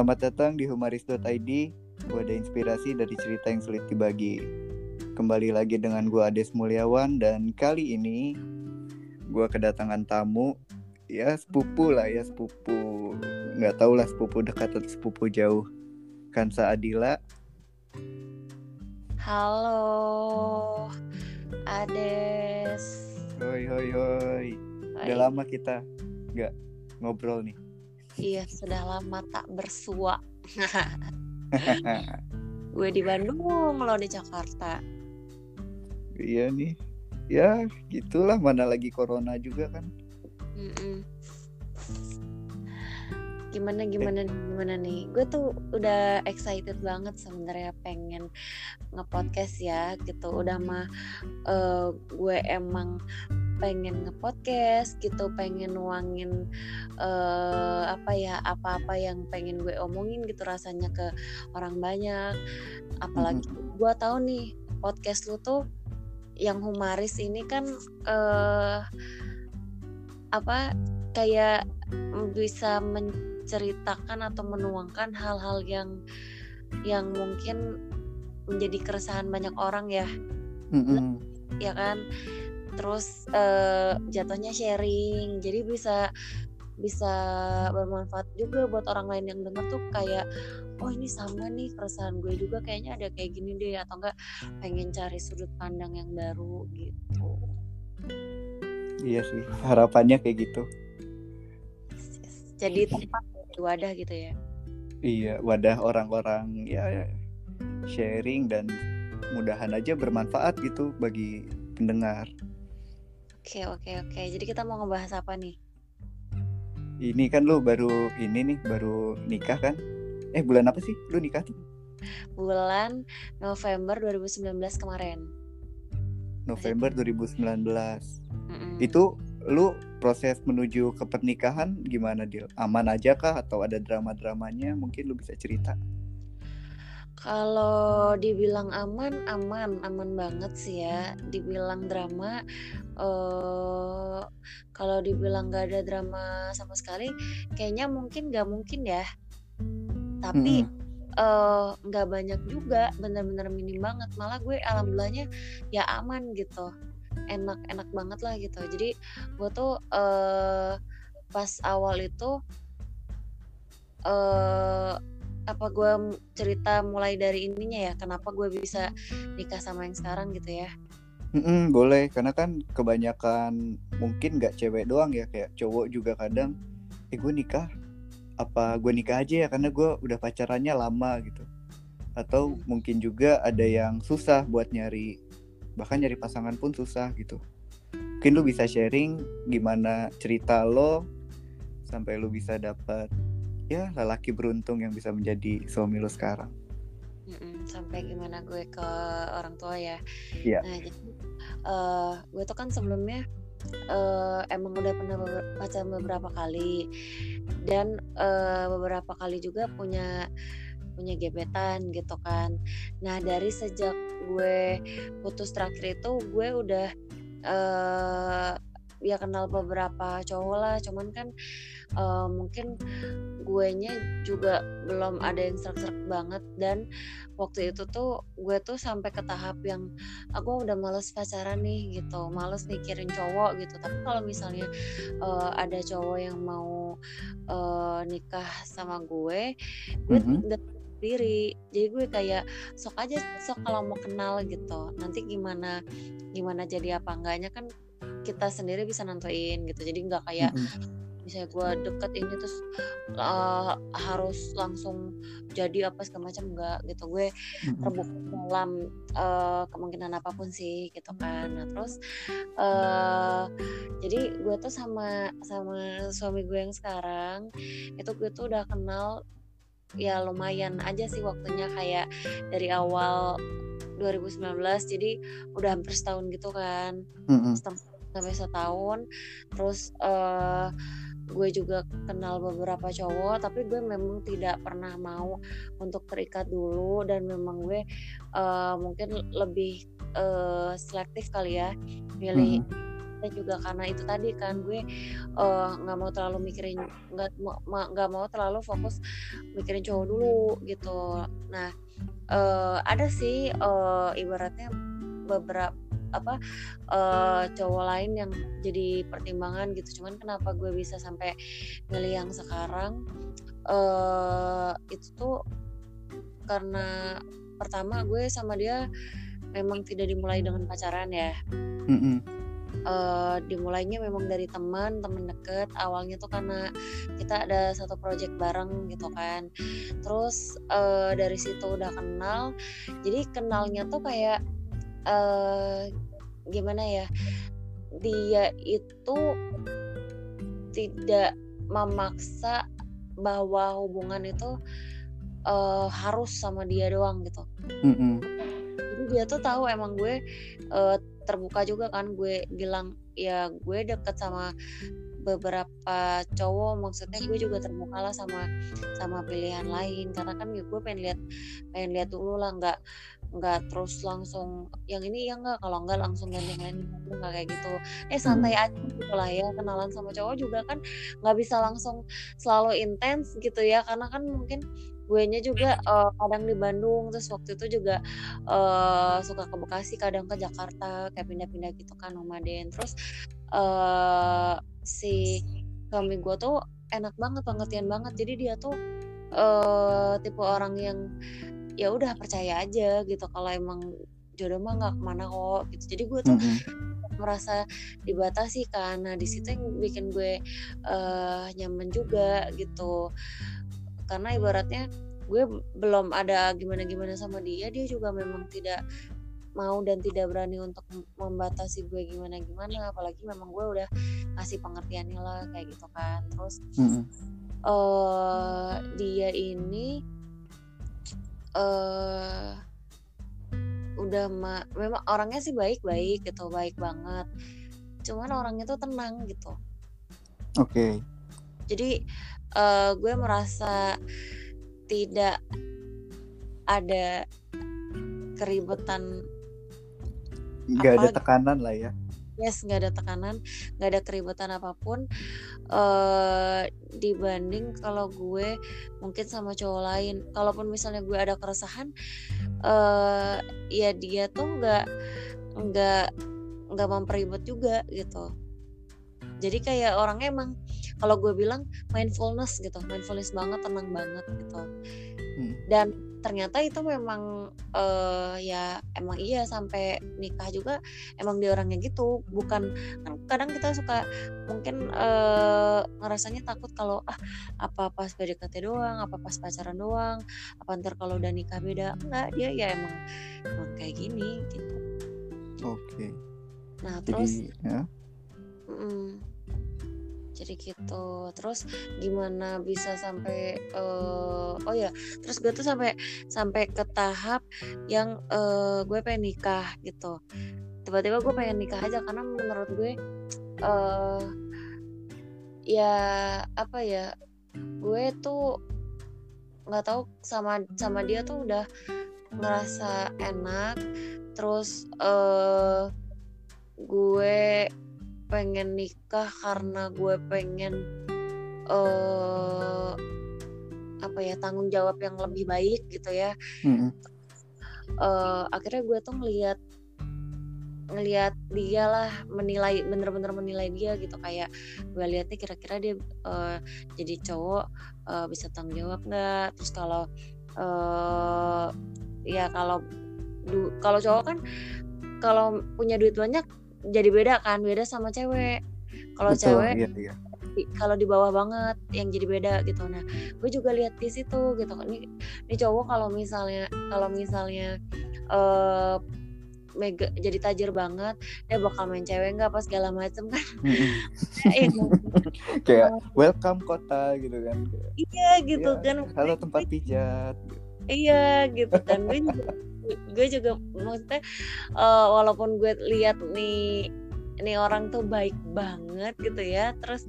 Selamat datang di humaris.id. Gue ada inspirasi dari cerita yang sulit dibagi. Kembali lagi dengan gue Ades Mulyawan dan kali ini gue kedatangan tamu. Ya sepupu lah ya sepupu. Nggak tahu lah sepupu dekat atau sepupu jauh. Kansa Adila. Halo, Ades. Hoi hoi hoi. Udah lama kita nggak ngobrol nih Iya, sudah lama tak bersua. Gue di Bandung, lo di Jakarta. Iya nih Ya gitulah mana lagi corona juga kan Mm-mm. Gimana gimana gimana nih? Gue tuh udah excited banget sebenarnya pengen ngepodcast ya gitu. Udah mah eh, gue emang pengen ngepodcast gitu, pengen nuangin eh, apa ya apa-apa yang pengen gue omongin gitu rasanya ke orang banyak. Apalagi gue tahu nih podcast lu tuh yang humaris ini kan eh apa kayak bisa menceritakan atau menuangkan hal-hal yang yang mungkin menjadi keresahan banyak orang ya Mm-mm. ya kan terus eh, jatuhnya sharing. Jadi bisa bisa bermanfaat juga buat orang lain yang denger tuh kayak oh ini sama nih keresahan gue juga kayaknya ada kayak gini deh atau enggak pengen cari sudut pandang yang baru gitu. Iya sih harapannya kayak gitu. Jadi tempat wadah gitu ya. Iya wadah orang-orang ya, sharing dan mudahan aja bermanfaat gitu bagi pendengar Oke oke oke. Jadi kita mau ngebahas apa nih? Ini kan lu baru ini nih baru nikah kan Eh bulan apa sih lu nikah tuh Bulan November 2019 kemarin. November 2019 Mm-mm. Itu lu proses menuju ke pernikahan gimana Dil? Aman aja kah atau ada drama-dramanya? Mungkin lu bisa cerita. Kalau dibilang aman, aman, aman banget sih ya. Dibilang drama, eh kalau dibilang gak ada drama sama sekali, kayaknya mungkin gak mungkin ya. Tapi eh nggak banyak juga, bener-bener minim banget. Malah gue alhamdulillahnya ya aman gitu, enak-enak banget lah gitu. Jadi gue tuh eh pas awal itu eh apa gue cerita mulai dari ininya ya kenapa gue bisa nikah sama yang sekarang gitu ya? Mm-mm, boleh karena kan kebanyakan mungkin nggak cewek doang ya kayak cowok juga kadang eh gue nikah? Apa gue nikah aja ya? Karena gue udah pacarannya lama gitu. Atau mungkin juga ada yang susah buat nyari bahkan nyari pasangan pun susah gitu. Mungkin lu bisa sharing gimana cerita lo sampai lu bisa dapat ya lelaki beruntung yang bisa menjadi suami lo sekarang. Mm-mm, sampai gimana gue ke orang tua ya. Iya. nah jadi eh gue tuh kan sebelumnya eh emang udah pernah beber- pacaran beberapa kali. Dan eh beberapa kali juga punya punya gebetan gitu kan. Nah dari sejak gue putus terakhir itu gue udah eh ya kenal beberapa cowok lah. Cuman kan eh, mungkin guenya juga belum ada yang serak-serak banget. Dan waktu itu tuh gue tuh sampai ke tahap yang aku udah males pacaran nih gitu. Males mikirin cowok gitu. Tapi kalau misalnya eh, ada cowok yang mau eh, nikah sama gue gue Mhm. udah sendiri. Jadi gue kayak sok aja sok kalau mau kenal gitu. Nanti gimana gimana jadi apa enggaknya kan kita sendiri bisa nentuin gitu. Jadi nggak kayak Mm-mm. Misalnya gue deket ini terus uh, harus langsung jadi apa segala macam enggak gitu. Gue terbuka dalam uh, kemungkinan apa pun sih gitu kan. Nah terus uh, jadi gue tuh sama sama suami gue yang sekarang itu gue tuh udah kenal ya lumayan aja sih waktunya kayak dari awal 2019 jadi udah hampir setahun gitu kan. Mm-mm. setengah sampai setahun. Terus eh gue juga kenal beberapa cowok tapi gue memang tidak pernah mau untuk terikat dulu. Dan memang gue eh, mungkin lebih eh, selektif kali ya milih dan juga karena itu tadi kan gue eh, nggak mau terlalu mikirin nggak mau nggak mau terlalu fokus mikirin cowok dulu gitu. Nah eh, ada sih eh, ibaratnya beberapa apa eh, cowok lain yang jadi pertimbangan gitu. Cuman kenapa gue bisa sampai milih yang sekarang? Eh itu tuh karena pertama gue sama dia memang tidak dimulai dengan pacaran ya. Mm-mm. eh dimulainya memang dari teman teman deket. Awalnya tuh karena kita ada satu project bareng gitu kan. Terus eh dari situ udah kenal. Jadi kenalnya tuh kayak eh gimana ya dia itu tidak memaksa bahwa hubungan itu eh, harus sama dia doang gitu Mm-mm. jadi dia tuh tahu emang gue eh, terbuka juga kan gue bilang ya gue deket sama beberapa cowok maksudnya gue juga terbuka lah sama sama pilihan lain karena kan ya gue pengen lihat pengen lihat dulu lah nggak nggak terus langsung yang ini ya nggak kalau nggak langsung ganti yang lain nggak kayak gitu. Eh santai aja gitu lah ya kenalan sama cowok juga kan nggak bisa langsung selalu intens gitu ya karena kan mungkin gue nya juga eh, kadang di Bandung terus waktu itu juga eh, suka ke Bekasi kadang ke Jakarta kayak pindah-pindah gitu kan nomaden terus eh si kami gue tuh enak banget pengertian banget. Jadi dia tuh eh tipe orang yang ya udah percaya aja gitu kalau emang jodoh mah nggak ke mana kok gitu. Jadi gue tuh Mm-mm. merasa dibatasi nah di situ yang bikin gue eh nyaman juga gitu. Karena ibaratnya gue belum ada gimana-gimana sama dia dia juga memang tidak mau dan tidak berani untuk mem- membatasi gue gimana-gimana. Apalagi memang gue udah ngasih pengertiannya lah kayak gitu kan. Terus Mm-mm. eh dia ini eh udah ma memang orangnya sih baik-baik gitu baik banget cuman orangnya tuh tenang gitu Oke. jadi eh gue merasa tidak ada keributan Nggak ada tekanan lah ya. Yes nggak ada tekanan nggak ada keributan apa pun eh dibanding kalau gue mungkin sama cowok lain. Kalaupun misalnya gue ada keresahan eh ya dia tuh nggak nggak nggak memperibut juga gitu. Jadi kayak orangnya emang kalau gue bilang mindfulness gitu mindfulness banget tenang banget gitu. Hmm. dan ternyata itu memang eh ya emang iya sampai nikah juga emang dia orangnya gitu bukan kan kadang kita suka mungkin eh ngerasanya takut kalau ah apa pas PDKT doang apa pas pacaran doang apa ntar kalau udah nikah beda enggak dia ya emang emang kayak gini gitu Oke. nah terus Jadi ya. Mm-mm. Jadi gitu. Terus gimana bisa sampai eh oh ya terus gue tuh sampai sampai ke tahap yang eh gue pengen nikah gitu. Tiba-tiba gue pengen nikah aja karena menurut gue eh ya apa ya gue tuh nggak tahu sama sama dia tuh udah ngerasa enak. Terus eh gue pengen nikah karena gue pengen eh apa ya tanggung jawab yang lebih baik gitu ya. Mm-mm. Eh akhirnya gue tuh ngelihat ngelihat dia lah menilai bener-bener menilai dia gitu. Kayak gue lihatnya kira-kira dia eh, jadi cowok eh, bisa tanggung jawab nggak? Terus kalau eh ya kalau kalau cowok kan kalau punya duit banyak jadi beda kan beda sama cewek kalau Betul. cewek Iya, iya. kalau di bawah banget yang jadi beda gitu nah gue juga lihat di situ gitu ini ini cowok kalau misalnya kalau misalnya eh mega jadi tajir banget dia bakal main cewek nggak apa segala macem kan Mm-mm. Iya, Kayak welcome kota gitu kan. Iya gitu "Ya, kan Halo tempat pijat. iya gitu kan gue gue juga maksudnya eh, walaupun gue lihat nih ini orang tuh baik banget gitu ya terus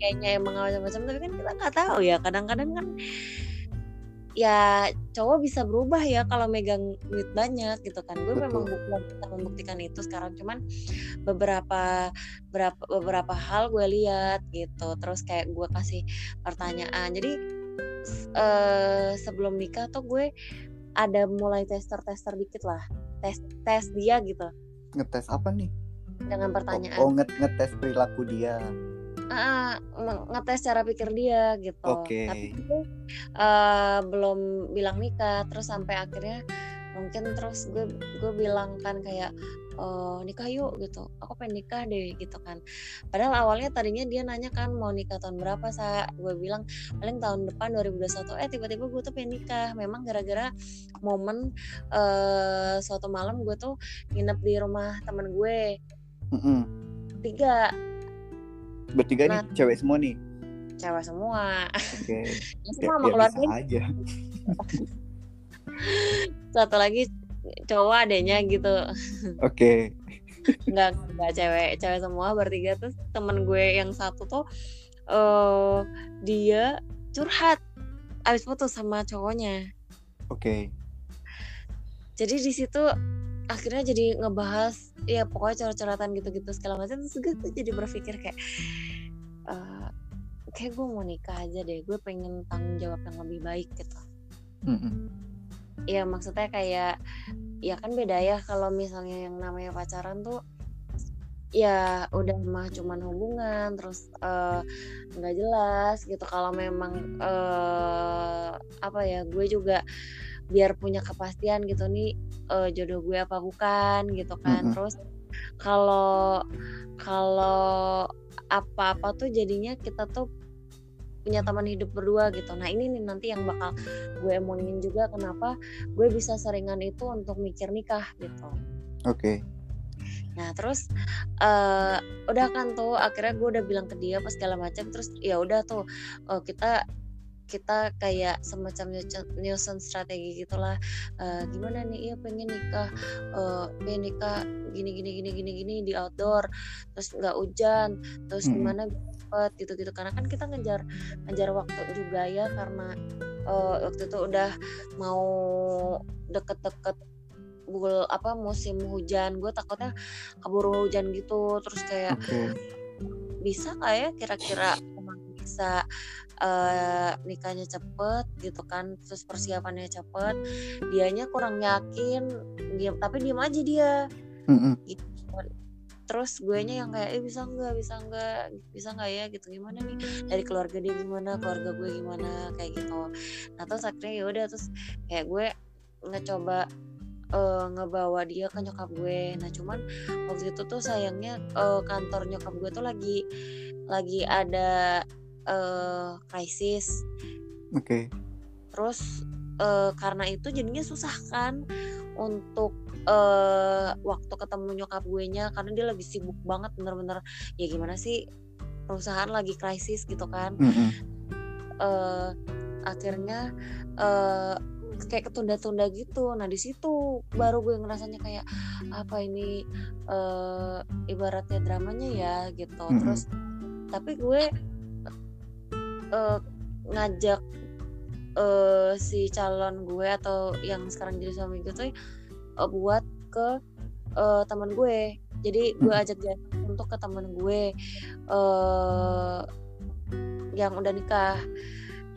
kayaknya emang macam-macam tapi kan kita nggak tahu ya kadang-kadang kan ya cowok bisa berubah ya kalau megang duit banyak gitu kan. Gue memang belum bisa membuktikan itu sekarang cuman beberapa beberapa beberapa hal gue lihat gitu terus kayak gue kasih pertanyaan. Jadi eh, sebelum nikah tuh gue ada mulai tester-tester dikit lah tes tes dia gitu Ngetes apa nih? dengan Oh, pertanyaan oh nget ngetes perilaku dia. Ah, ngetes cara pikir dia gitu. Oke. Tapi itu eh, belum bilang nikah, terus sampai akhirnya mungkin terus gue gue bilang kan kayak oh, nikah yuk gitu. Aku pengen nikah deh gitu kan. Padahal awalnya tadinya dia nanya kan mau nikah tahun berapa sa? Gue bilang paling tahun depan 2021. Eh tiba-tiba gue tuh pengen nikah. Memang gara-gara momen eh suatu malam gue tuh nginep di rumah temen gue Mm-mm. tiga Bertiga Nah. nih cewek semua nih. cewek semua. Oke. Ya, Ya, semua sama ya keluarga bisa aja. satu lagi cowok adanya gitu Oke. nggak nggak cewek cewek semua bertiga terus temen gue yang satu tuh eh dia curhat abis putus sama cowoknya Oke. jadi di situ akhirnya jadi ngebahas ya pokoknya curhat-curhatan gitu-gitu segala macam terus gue tuh jadi berpikir kayak eh kayak gue mau nikah aja deh gue pengen tanggung jawab yang lebih baik gitu Mm-mm. Ya maksudnya kayak ya kan beda ya kalau misalnya yang namanya pacaran tuh ya udah mah cuman hubungan terus eh, nggak jelas gitu kalau memang eh, apa ya gue juga biar punya kepastian gitu nih eh, jodoh gue apa bukan gitu kan Mm-mm. terus kalau kalau apa-apa tuh jadinya kita tuh punya teman hidup berdua gitu. Nah ini nih nanti yang bakal gue emongin juga kenapa gue bisa seringan itu untuk mikir nikah gitu. Oke. Nah terus eh udah kan tuh akhirnya gue udah bilang ke dia pas segala macam terus ya udah tuh eh, kita kita kayak semacam nyusun, strategi gitulah Eh, gimana nih iya pengen nikah eh pengen nikah gini gini gini gini gini di outdoor terus nggak hujan terus Mm-mm. gimana cepet gitu gitu. Karena kan kita ngejar ngejar waktu juga ya karena eh, waktu itu udah mau deket-deket bul apa musim hujan. Gue takutnya keburu hujan gitu terus kayak Oke. bisa nggak ya kira-kira emang bisa eh, nikahnya cepet gitu kan terus persiapannya cepet. Dianya kurang yakin diam tapi diam aja dia. Mm-mm. gitu terus gue nya yang kayak eh bisa nggak bisa nggak bisa nggak ya? Gitu gimana nih? Dari keluarga dia gimana keluarga gue gimana? Kayak gitu. Nah terus akhirnya ya udah terus kayak gue ngecoba eh, ngebawa dia ke nyokap gue. Nah cuman waktu itu tuh sayangnya eh, kantor nyokap gue tuh lagi lagi ada eh krisis. Oke. terus eh, karena itu jadinya susah kan untuk eh waktu ketemu nyokap gue nya karena dia lagi sibuk banget bener-bener. Ya gimana sih perusahaan lagi krisis gitu kan. Eh akhirnya eh kayak ketunda-tunda gitu. Nah di situ baru gue ngerasanya kayak apa ini eh ibaratnya dramanya ya gitu. Terus tapi gue eh ngajak eh si calon gue atau yang sekarang jadi suami gue tuh eh, buat ke eh, teman gue jadi gue Hmm. ajak dia untuk ke teman gue eh yang udah nikah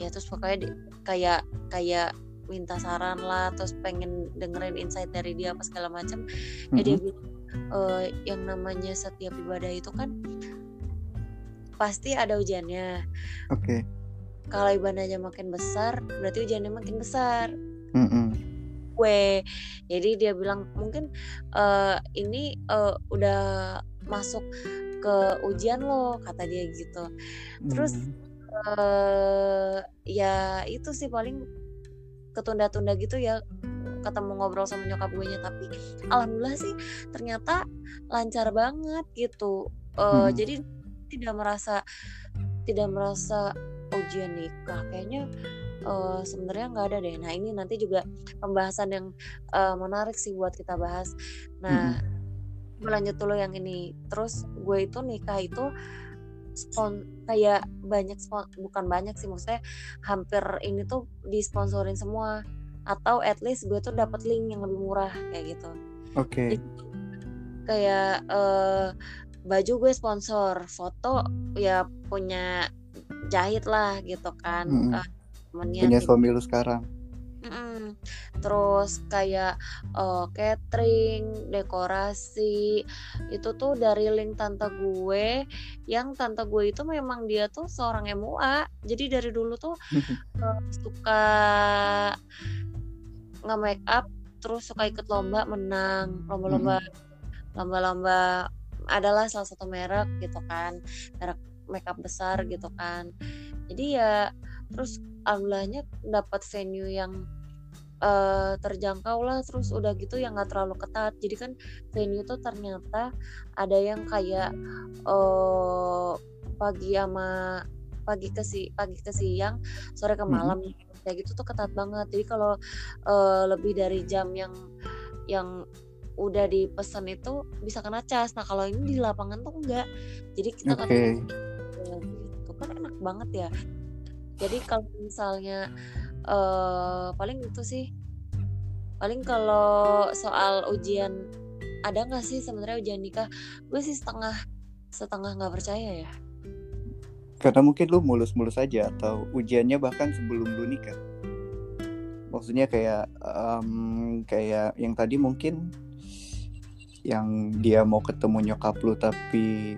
ya terus pokoknya di- kayak kayak minta saran lah terus pengen dengerin insight dari dia apa segala macam ya dia Mm-mm. bilang eh, yang namanya setiap ibadah itu kan pasti ada ujiannya Oke. kalau ibadahnya makin besar berarti ujiannya makin besar Mm-mm. Gue jadi dia bilang mungkin eh, ini eh, udah masuk ke ujian lo kata dia gitu. Terus, Mm. eh ya itu sih paling ketunda-tunda gitu ya ketemu ngobrol sama nyokap gue nya tapi alhamdulillah sih ternyata lancar banget gitu. Eh, Hmm. jadi tidak merasa tidak merasa ujian nikah. Kayaknya eh, sebenarnya nggak ada deh. Nah ini nanti juga pembahasan yang eh, menarik sih buat kita bahas. Nah gue lanjut dulu yang ini. Terus gue itu nikah itu spon kayak banyak spon bukan banyak sih maksudnya hampir ini tuh disponsorin semua. Atau at least gue tuh dapat link yang lebih murah kayak gitu. Oke. Okay. kayak uh, baju gue sponsor foto ya punya jahit lah gitu kan. Mm -hmm. uh, punya suami lu sekarang Mm-mm. Terus kayak uh, catering, dekorasi itu tuh dari link tante gue yang tante gue itu memang dia tuh seorang MUA. Jadi dari dulu tuh uh, suka nge make up terus suka ikut lomba menang lomba-lomba lomba-lomba adalah salah satu merek gitu kan merek makeup besar gitu kan jadi ya terus alhamdulillahnya dapat venue yang uh, terjangkau lah terus udah gitu yang nggak terlalu ketat jadi kan venue tuh ternyata ada yang kayak uh, pagi sama pagi ke si pagi ke siang sore ke malam hmm. kayak gitu tuh ketat banget jadi kalau uh, lebih dari jam yang yang udah dipesan itu bisa kena cas. Nah kalau ini di lapangan tuh enggak. Jadi kita okay. kan gitu kan enak banget ya. Jadi kalau misalnya uh, paling itu sih paling kalau soal ujian ada nggak sih sebenarnya ujian nikah? Gue sih setengah setengah nggak percaya ya. Karena mungkin lu mulus-mulus aja atau ujiannya bahkan sebelum lu nikah. Maksudnya kayak um, kayak yang tadi mungkin yang dia mau ketemu nyokap lu tapi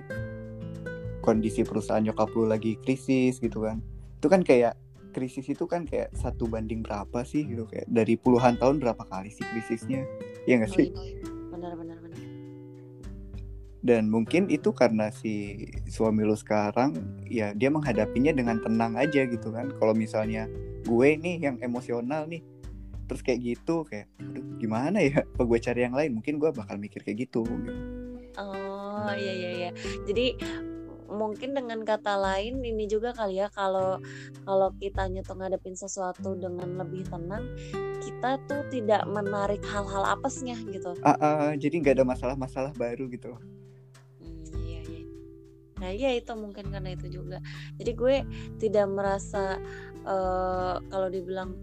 kondisi perusahaan nyokap lu lagi krisis gitu kan itu kan kayak krisis itu kan kayak satu banding berapa sih gitu kayak dari puluhan tahun berapa kali sih krisisnya? Ya nggak sih? Benar benar benar. Dan mungkin itu karena si suami lu sekarang ya dia menghadapinya dengan tenang aja gitu kan. Kalau misalnya gue nih yang emosional nih terus kayak gitu kayak aduh gimana ya? Apa gue cari yang lain? Mungkin gue bakal mikir kayak gitu, gitu. oh iya iya iya. Jadi mungkin dengan kata lain ini juga kali ya kalau kalau kita tuh ngadepin sesuatu dengan lebih tenang kita tuh tidak menarik hal-hal apesnya gitu. Uh, uh, jadi nggak ada masalah-masalah baru gitu. Hmm, iya iya. Nah iya itu mungkin karena itu juga. Jadi gue tidak merasa uh, kalau dibilang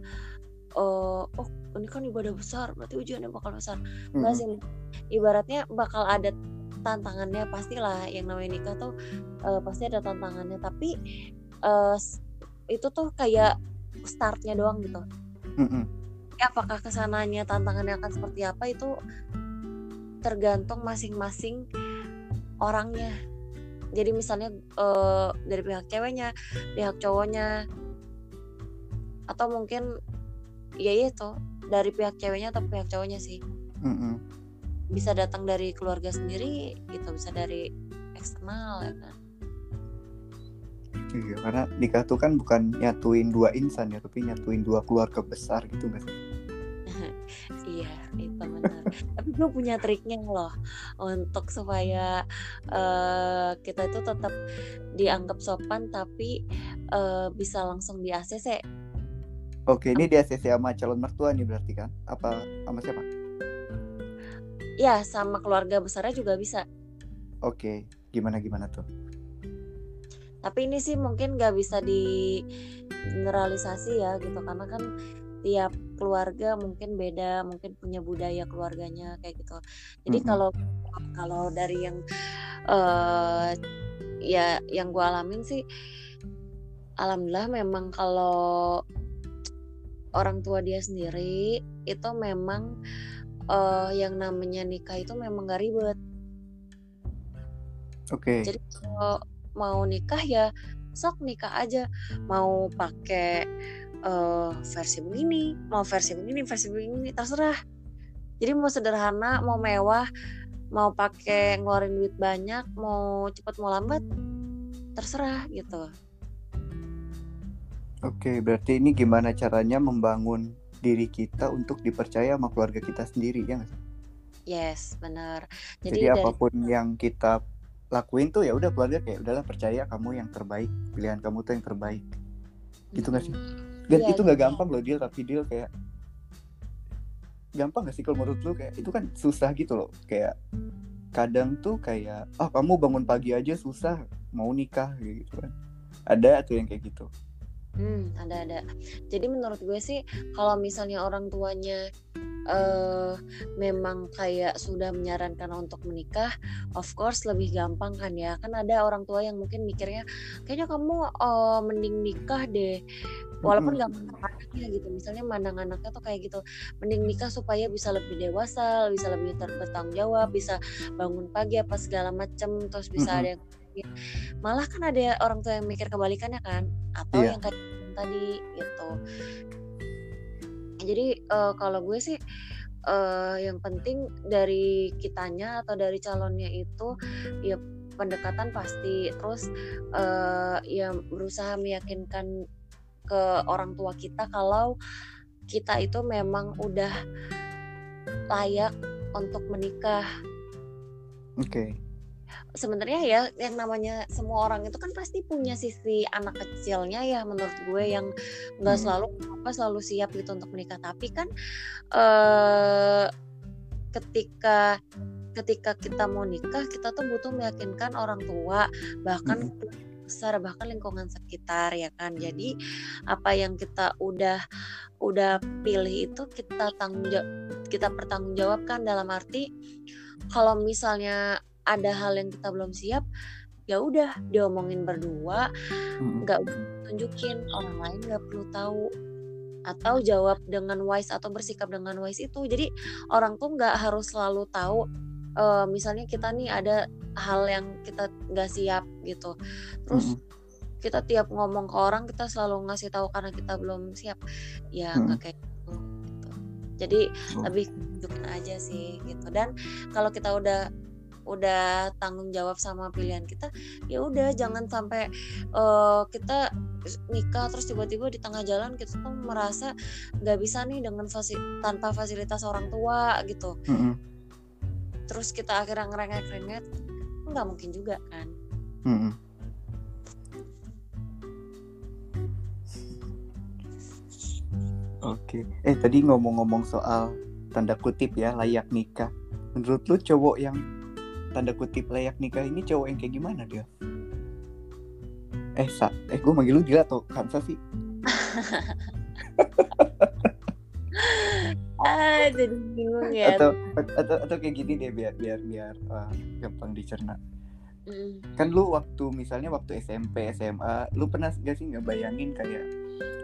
uh, oh ini kan ibadah besar berarti ujiannya bakal besar. Enggak sih ibaratnya bakal ada tantangannya pastilah yang namanya nikah tuh uh, pasti ada tantangannya tapi uh, itu tuh kayak startnya doang gitu mm-hmm. ya, apakah ke sananya tantangannya akan seperti apa itu tergantung masing-masing orangnya jadi misalnya uh, dari pihak ceweknya pihak cowoknya atau mungkin ya itu dari pihak ceweknya atau pihak cowoknya sih mm -hmm. Bisa datang dari keluarga sendiri gitu bisa dari eksternal ya kan iya karena nikah tuh kan bukan nyatuin dua insan ya tapi nyatuin dua keluarga besar gitu gak sih iya itu benar tapi gue punya triknya loh untuk supaya uh, kita itu tetap dianggap sopan tapi uh, bisa langsung di ACC Oke, ini dia ACC sama calon mertua nih berarti kan? Apa sama siapa? Ya, sama keluarga besarnya juga bisa. Oke, gimana gimana tuh? Tapi ini sih mungkin gak bisa di generalisasi ya gitu karena kan tiap keluarga mungkin beda, mungkin punya budaya keluarganya kayak gitu. Jadi mm -hmm. kalau kalau dari yang uh, ya yang gue alamin sih, alhamdulillah memang kalau orang tua dia sendiri itu memang uh, yang namanya nikah itu memang gak ribet. Oke. Okay. Jadi kalau mau nikah ya sok nikah aja. Mau pakai uh, versi begini, mau versi begini, versi begini terserah. Jadi mau sederhana, mau mewah, mau pakai ngeluarin duit banyak, mau cepet mau lambat terserah gitu. Oke, berarti ini gimana caranya membangun diri kita untuk dipercaya sama keluarga kita sendiri ya nggak sih? Yes, benar. Jadi, Jadi apa pun yang kita lakuin tuh ya udah keluarga kayak udahlah percaya kamu yang terbaik, pilihan kamu tuh yang terbaik. Gitu nggak sih? Dan yeah, itu nggak gampang loh deal, tapi deal kayak gampang gak sih kalau menurut lu kayak itu kan susah gitu loh kayak kadang tuh kayak ah oh, kamu bangun pagi aja susah mau nikah gitu kan ada tuh yang kayak gitu Hmm, ada ada. Jadi menurut gue sih kalau misalnya orang tuanya uh, memang kayak sudah menyarankan untuk menikah, of course lebih gampang kan ya. Kan ada orang tua yang mungkin mikirnya kayaknya kamu uh, mending nikah deh. Walaupun gak mandang anaknya gitu, misalnya mandang anaknya tuh kayak gitu, mending nikah supaya bisa lebih dewasa, bisa lebih bertanggung jawab, bisa bangun pagi apa segala macem, terus bisa mm -hmm. ada yang malah kan ada orang tua yang mikir kebalikannya kan atau yeah. yang tadi gitu jadi uh, kalau gue sih uh, yang penting dari kitanya atau dari calonnya itu ya pendekatan pasti terus uh, ya berusaha meyakinkan ke orang tua kita kalau kita itu memang udah layak untuk menikah. Oke. Okay sebenarnya ya yang namanya semua orang itu kan pasti punya sisi anak kecilnya ya menurut gue yang nggak hmm. selalu apa selalu siap gitu untuk menikah tapi kan eh, ketika ketika kita mau nikah kita tuh butuh meyakinkan orang tua bahkan hmm. besar bahkan lingkungan sekitar ya kan jadi apa yang kita udah udah pilih itu kita tanggung kita pertanggungjawabkan dalam arti kalau misalnya ada hal yang kita belum siap ya udah diomongin berdua nggak hmm. tunjukin orang lain nggak perlu tahu atau jawab dengan wise atau bersikap dengan wise itu jadi orang tuh nggak harus selalu tahu uh, misalnya kita nih ada hal yang kita nggak siap gitu terus hmm. kita tiap ngomong ke orang kita selalu ngasih tahu karena kita belum siap ya nggak hmm. kayak gitu, gitu. jadi oh. lebih tunjukin aja sih gitu dan kalau kita udah udah tanggung jawab sama pilihan kita ya udah jangan sampai uh, kita nikah terus tiba-tiba di tengah jalan kita tuh merasa nggak bisa nih dengan fasil tanpa fasilitas orang tua gitu mm -hmm. terus kita akhirnya ngerengek-rengek nggak mungkin juga kan mm -hmm. Oke, eh tadi ngomong-ngomong soal tanda kutip ya layak nikah. Menurut lu cowok yang tanda kutip layak nikah ini cowok yang kayak gimana dia? Eh, sa eh gue manggil lu gila atau Kansa sih? ah, jadi bingung ya. Atau, atau atau kayak gini deh biar biar biar uh, gampang dicerna. Mm. Kan lu waktu misalnya waktu SMP SMA, lu pernah gak sih nggak bayangin kayak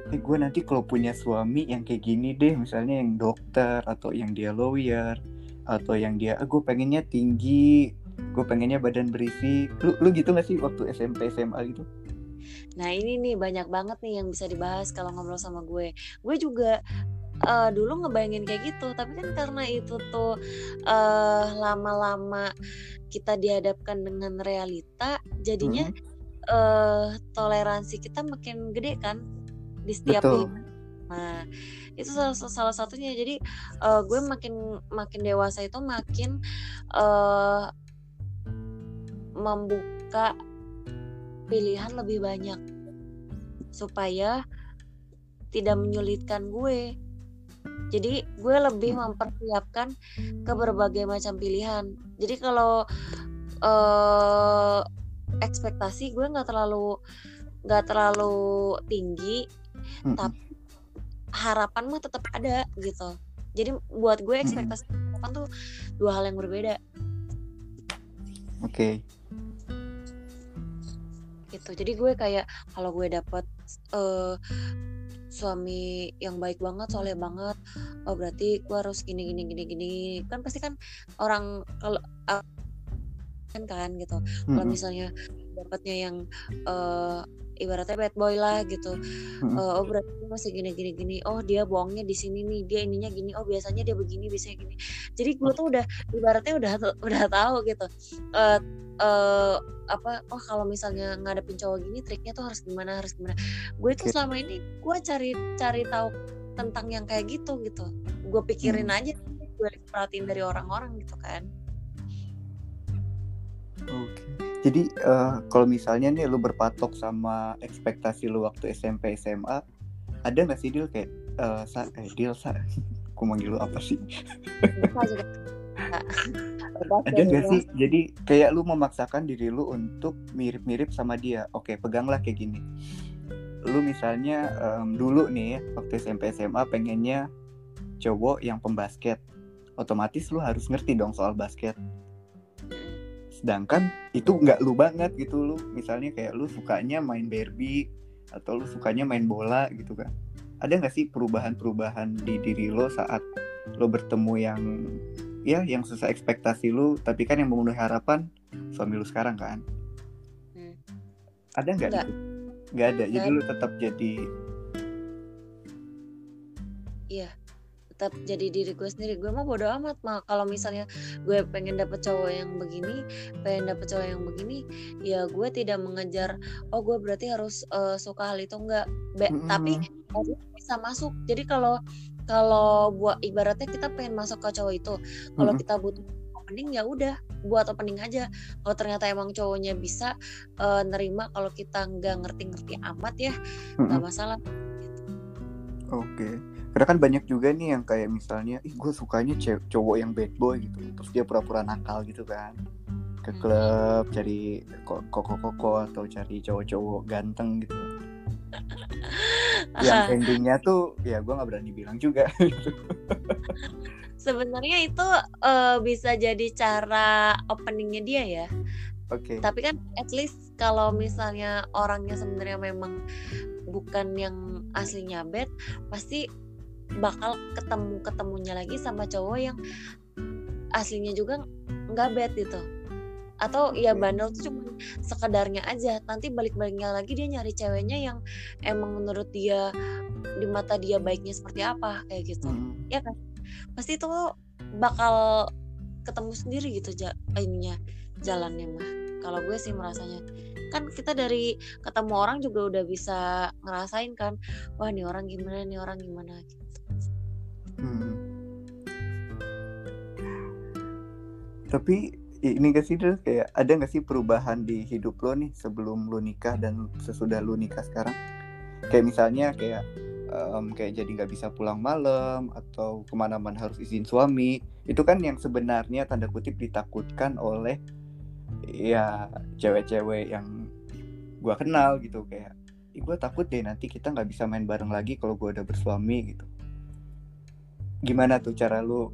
eh gue nanti kalau punya suami yang kayak gini deh misalnya yang dokter atau yang dia lawyer atau yang dia ah, gue pengennya tinggi gue pengennya badan berisi lu lu gitu gak sih waktu SMP SMA gitu nah ini nih banyak banget nih yang bisa dibahas kalau ngobrol sama gue gue juga uh, dulu ngebayangin kayak gitu tapi kan karena itu tuh uh, lama-lama kita dihadapkan dengan realita jadinya hmm. uh, toleransi kita makin gede kan di setiap Betul. nah itu salah, salah satunya. Jadi uh, gue makin makin dewasa itu makin uh, membuka pilihan lebih banyak supaya tidak menyulitkan gue. Jadi gue lebih mempersiapkan ke berbagai macam pilihan. Jadi kalau uh, ekspektasi gue nggak terlalu nggak terlalu tinggi hmm. tapi harapan mah tetap ada gitu jadi buat gue ekspektasi hmm. harapan tuh dua hal yang berbeda oke okay. gitu jadi gue kayak kalau gue dapet uh, suami yang baik banget soleh banget oh berarti gue harus gini gini gini gini kan pasti kan orang kalau uh, kan kan gitu hmm. kalau misalnya dapatnya yang uh, ibaratnya bad boy lah gitu. Hmm. uh, oh berarti masih gini gini gini oh dia bohongnya di sini nih dia ininya gini. Oh biasanya dia begini biasanya gini. Jadi gue tuh udah ibaratnya udah udah tahu gitu. Uh, uh, apa oh kalau misalnya ngadepin cowok gini triknya tuh harus gimana harus gimana. Gue tuh selama ini gue cari cari tahu tentang yang kayak gitu gitu. Gue pikirin hmm. aja gue perhatiin dari orang-orang gitu kan. Oke. okay jadi uh, kalau misalnya nih lu berpatok sama ekspektasi lu waktu SMP SMA ada nggak sih deal kayak uh, sa eh deal sa? Aku manggil lu apa sih? Ada nggak sih? Jadi kayak lu memaksakan diri lu untuk mirip-mirip sama dia. Oke peganglah kayak gini. Lu misalnya em, dulu nih ya waktu SMP SMA pengennya cowok yang pembasket. Otomatis lu harus ngerti dong soal basket. Sedangkan itu nggak lu banget gitu lu misalnya kayak lu sukanya main Barbie atau lu sukanya main bola gitu kan. Ada nggak sih perubahan-perubahan di diri lo saat lo bertemu yang ya yang sesuai ekspektasi lu tapi kan yang memenuhi harapan suami lu sekarang kan? Hmm. ada nggak? Nggak. ada. Jadi lu tetap jadi Iya, tetap jadi diri gue sendiri. Gue mah bodo amat mah kalau misalnya gue pengen dapet cowok yang begini, pengen dapet cowok yang begini, ya gue tidak mengejar. Oh gue berarti harus eh, suka hal itu enggak. Be- Mm-mm. Tapi harus bisa masuk. Jadi kalau kalau buat ibaratnya kita pengen masuk ke cowok itu, kalau Mm-mm. kita butuh opening ya udah buat opening aja. Kalau ternyata emang cowoknya bisa eh, nerima kalau kita nggak ngerti-ngerti amat ya nggak Mm-mm. masalah. Oke. Karena kan banyak juga nih yang kayak misalnya, ih gue sukanya cowok yang bad boy gitu. Terus dia pura-pura nakal gitu kan. Ke Hmm. klub cari ko- koko-koko atau cari cowok-cowok ganteng gitu. Yang endingnya tuh ya gue nggak berani bilang juga. Sebenarnya itu eh, bisa jadi cara openingnya dia ya. Oke. Tapi kan at least kalau misalnya orangnya sebenarnya memang bukan yang aslinya bad, pasti bakal ketemu ketemunya lagi sama cowok yang aslinya juga nggak bad gitu. Atau ya bandel tuh cuma sekedarnya aja. Nanti balik-baliknya lagi dia nyari ceweknya yang emang menurut dia di mata dia baiknya seperti apa kayak gitu. Mm. Ya kan? Pasti itu bakal ketemu sendiri gitu ja ininya jalannya mah kalau gue sih merasanya kan kita dari ketemu orang juga udah bisa ngerasain kan wah nih orang gimana nih orang gimana gitu. Hmm. Tapi ini gak sih kayak ada gak sih perubahan di hidup lo nih sebelum lo nikah dan sesudah lo nikah sekarang? Kayak misalnya kayak em, kayak jadi nggak bisa pulang malam atau ke mana-mana harus izin suami. Itu kan yang sebenarnya tanda kutip ditakutkan oleh ya cewek-cewek yang gua kenal gitu kayak gue takut deh nanti kita nggak bisa main bareng lagi kalau gue udah bersuami gitu gimana tuh cara lu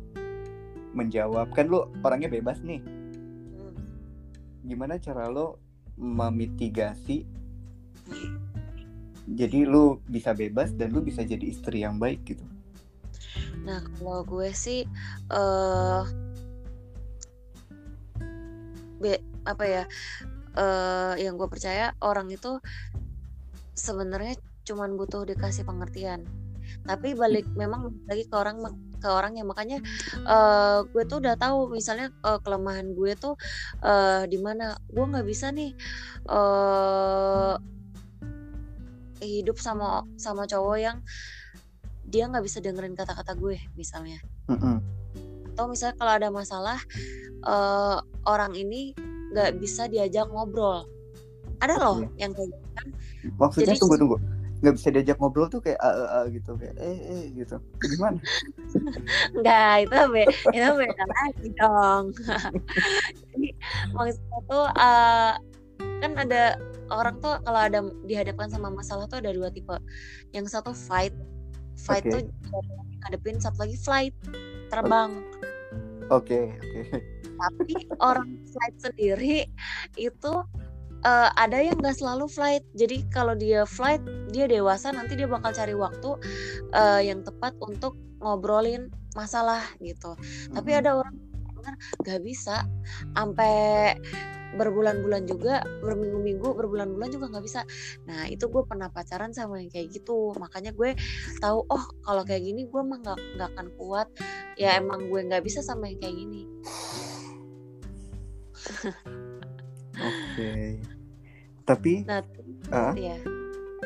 menjawab? Kan lu orangnya bebas nih. Hmm. gimana cara lu memitigasi? Jadi lu bisa bebas dan lu bisa jadi istri yang baik gitu. Nah kalau gue sih eh be apa ya eh yang gue percaya orang itu sebenarnya cuman butuh dikasih pengertian tapi balik memang lagi ke orang ke orangnya. Makanya eh gue tuh udah tahu misalnya eh, kelemahan gue tuh eh di mana. Gue nggak bisa nih eh hidup sama sama cowok yang dia nggak bisa dengerin kata-kata gue misalnya. Mm-mm. atau misalnya kalau ada masalah eh, orang ini nggak bisa diajak ngobrol. Ada loh Iya. yang kayak gitu kan. Maksudnya Jadi- tunggu tunggu nggak bisa diajak ngobrol tuh kayak "Ah, ah, ah," gitu kayak eh eh gitu gimana Enggak, itu be itu beda lagi dong. Jadi maksudnya tuh eh, kan ada orang tuh kalau ada dihadapkan sama masalah tuh ada dua tipe. Yang satu fight, fight Oke. tuh ngadepin satu lagi flight, terbang. oke oke Tapi orang flight sendiri itu eh, ada yang nggak selalu flight. Jadi kalau dia flight, dia dewasa nanti dia bakal cari waktu eh, yang tepat untuk ngobrolin masalah gitu. Tapi Mm-mm. ada orang nggak bisa sampai berbulan-bulan juga, berminggu-minggu, berbulan-bulan juga nggak bisa. Nah itu gue pernah pacaran sama yang kayak gitu, makanya gue tahu oh kalau kayak gini gue mah nggak nggak akan kuat. Ya emang gue nggak bisa sama yang kayak gini. oke tapi Nah ah ya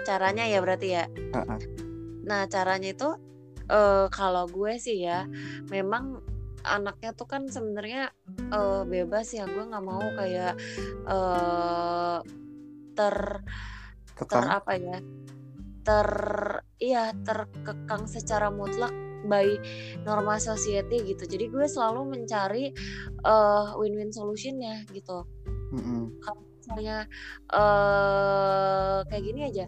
caranya ya berarti ya. ah, ah. Nah caranya itu eh kalau gue sih ya memang anaknya tuh kan sebenarnya eh, bebas ya gue nggak mau kayak eh ter ter Kekang? apa ya ter iya terkekang secara mutlak by norma society gitu jadi gue selalu mencari uh, win-win solutionnya gitu Mm-mm. kalau misalnya uh, kayak gini aja.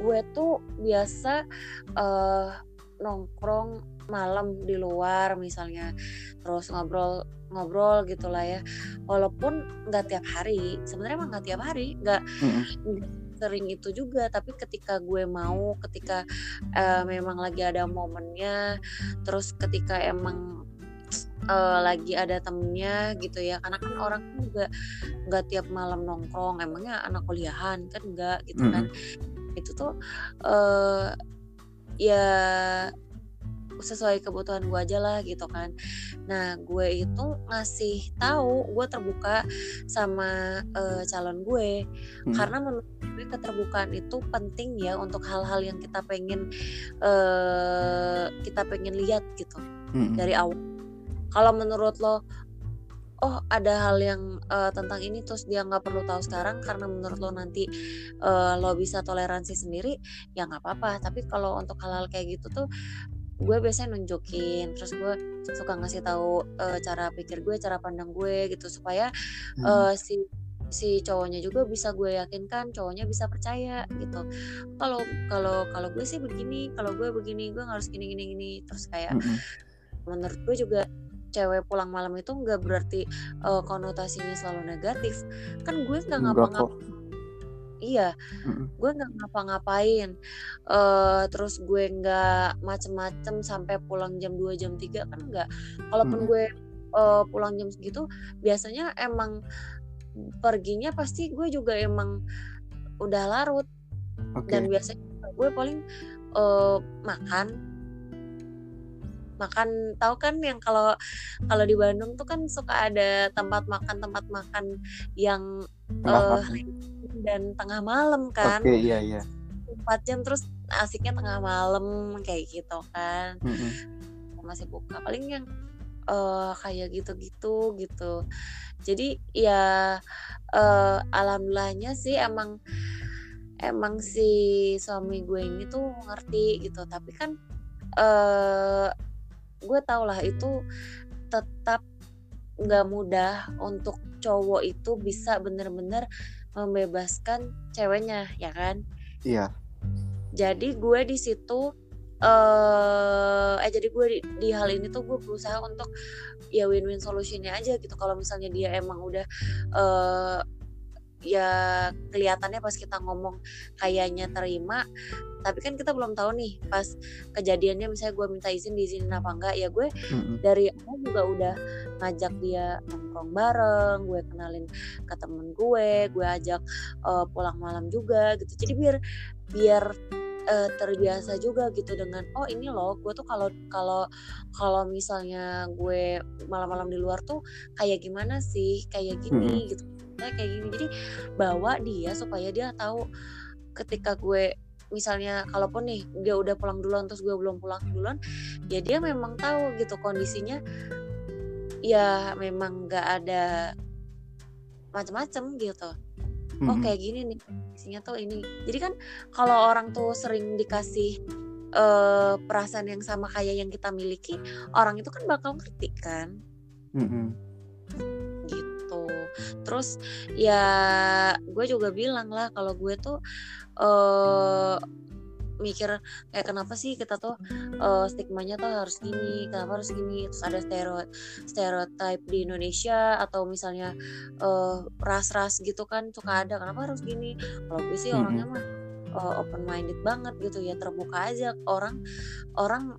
Gue tuh biasa uh, nongkrong malam di luar misalnya terus ngobrol ngobrol gitulah ya. Walaupun nggak tiap hari sebenarnya emang nggak tiap hari nggak nggak sering itu juga tapi ketika gue mau ketika eh, memang lagi ada momennya terus ketika emang eh, lagi ada temennya gitu ya. Karena kan orang kan juga nggak tiap malam nongkrong. Emangnya anak kuliahan? Kan enggak gitu kan. Itu tuh eh ya sesuai kebutuhan gue aja lah gitu kan. Nah gue itu ngasih tahu gue terbuka sama eh, calon gue. Mm. karena menurut gue keterbukaan itu penting ya untuk hal-hal yang kita pengen eh kita pengen lihat gitu Mm-mm. dari awal. Kalau menurut lo, oh ada hal yang eh, tentang ini terus dia nggak perlu tahu sekarang karena menurut lo nanti eh, lo bisa toleransi sendiri, ya nggak apa-apa. Tapi kalau untuk hal-hal kayak gitu tuh gue biasanya nunjukin terus gue suka ngasih tahu eh, cara pikir gue cara pandang gue gitu supaya Mm. eh, si si cowoknya juga bisa gue yakinkan cowoknya bisa percaya gitu kalau kalau kalau gue sih begini kalau gue begini gue harus gini gini gini terus kayak Mm-mm. menurut gue juga cewek pulang malam itu nggak berarti eh, konotasinya selalu negatif kan gue nggak ngapa-ngapain iya Mm-mm. gue nggak ngapa-ngapain eh terus gue nggak macem-macem sampai pulang jam 2 jam 3 kan nggak kalaupun Mm-mm. gue eh, pulang jam segitu biasanya emang perginya pasti gue juga emang udah larut Oke. dan biasanya gue paling eh, makan makan tahu kan yang kalau kalau di Bandung tuh kan suka ada tempat makan tempat makan yang Tengah malam. dan tengah malam kan Oke, iya iya. empat jam terus asiknya tengah malam kayak gitu kan Mm-mm. masih buka paling yang eh kayak gitu-gitu gitu jadi ya eh alhamdulillahnya sih emang emang si suami gue ini tuh ngerti gitu tapi kan eh gue tau lah itu tetap nggak mudah untuk cowok itu bisa bener-bener membebaskan ceweknya ya kan Iya. jadi gue di situ eh eh jadi gue di, di hal ini tuh gue berusaha untuk ya win-win solutionnya aja gitu kalau misalnya dia emang udah eh ya kelihatannya pas kita ngomong kayaknya terima tapi kan kita belum tahu nih pas kejadiannya misalnya gue minta izin diizinin apa enggak ya gue Mm-mm. dari awal juga udah ngajak dia nongkrong bareng gue kenalin ke temen gue gue ajak eh, pulang malam juga gitu. Jadi biar biar eh, terbiasa juga gitu dengan oh ini loh gue tuh kalau kalau kalau misalnya gue malam-malam di luar tuh kayak gimana sih? Kayak gini gitu Kayak kayak gini. Jadi bawa dia supaya dia tahu ketika gue misalnya kalaupun nih dia udah pulang duluan terus gue belum pulang duluan ya dia memang tahu gitu kondisinya. Ya memang nggak ada macam-macam gitu. Oh Mm-mm. kayak gini nih isinya tuh ini. Jadi kan kalau orang tuh sering dikasih eh, perasaan yang sama kayak yang kita miliki orang itu kan bakal ngerti kan? Mm-mm. Terus ya gue juga bilang lah kalau gue tuh eh mikir kayak kenapa sih kita tuh eh, stigmanya tuh harus gini kenapa harus gini. Terus ada stereo stereotype di Indonesia atau misalnya eh, ras-ras gitu kan suka ada kenapa harus gini? Kalau gue sih orangnya mah open minded banget gitu ya terbuka aja. Orang orang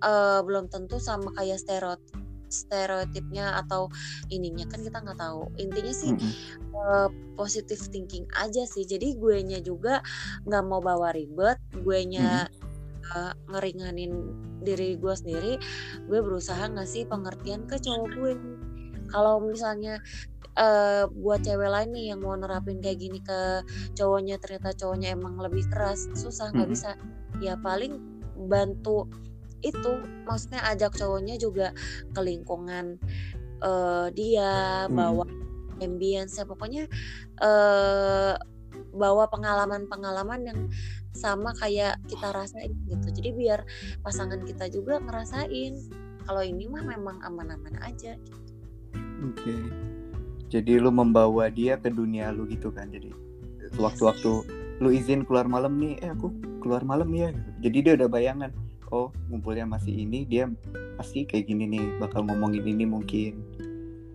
eh, belum tentu sama kayak stereotip stereotipnya atau ininya kan kita nggak tahu. Intinya sih Mm-mm. eh, positive thinking aja sih. Jadi gue nya juga nggak mau bawa ribet gue nya eh, ngeringanin diri gue sendiri gue berusaha ngasih pengertian ke cowok gue. Kalau misalnya eh, buat cewek lain nih yang mau nerapin kayak gini ke cowoknya ternyata cowoknya emang lebih keras susah nggak Mm-mm. bisa. Ya paling bantu itu maksudnya ajak cowoknya juga ke lingkungan eh, dia Mm-mm. bawa ambience pokoknya eh bawa pengalaman-pengalaman yang sama kayak kita rasain gitu jadi biar pasangan kita juga ngerasain kalau ini mah memang aman-aman aja gitu. Oke. Jadi lu membawa dia ke dunia lu gitu kan. Jadi waktu-waktu lu izin keluar malam nih, eh aku keluar malam ya. gitu. Jadi dia udah bayangan, oh ngumpulnya masih ini, dia pasti kayak gini nih, bakal ngomongin ini mungkin.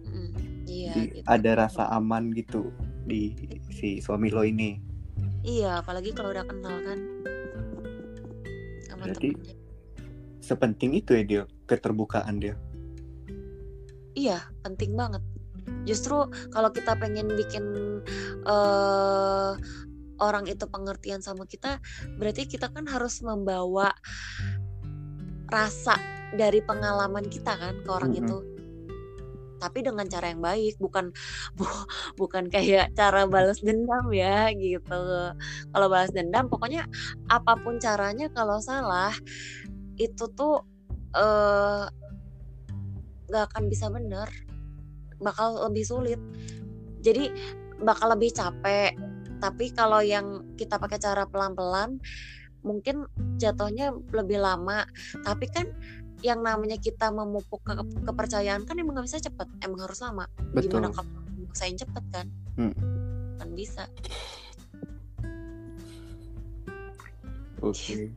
Mm, iya Jadi gitu. ada rasa aman gitu di si suami lo ini. Iya, apalagi kalau udah kenal kan sama Berarti- temennya. Sepenting itu ya dia keterbukaan dia. Iya, penting banget. Justru kalau kita pengen bikin eh orang itu pengertian sama kita, berarti kita kan harus membawa rasa dari pengalaman kita kan ke orang Mm-mm. itu. Tapi dengan cara yang baik, bukan bu- bukan kayak cara balas dendam ya gitu. Kalau balas dendam, pokoknya apa pun caranya kalau salah itu tuh eh nggak akan bisa bener bakal lebih sulit jadi bakal lebih capek tapi kalau yang kita pakai cara pelan-pelan mungkin jatuhnya lebih lama tapi kan yang namanya kita memupuk ke- kepercayaan kan emang nggak bisa cepet emang harus lama Betul. gimana kalau maksain cepet kan Hmm. kan bisa Oke.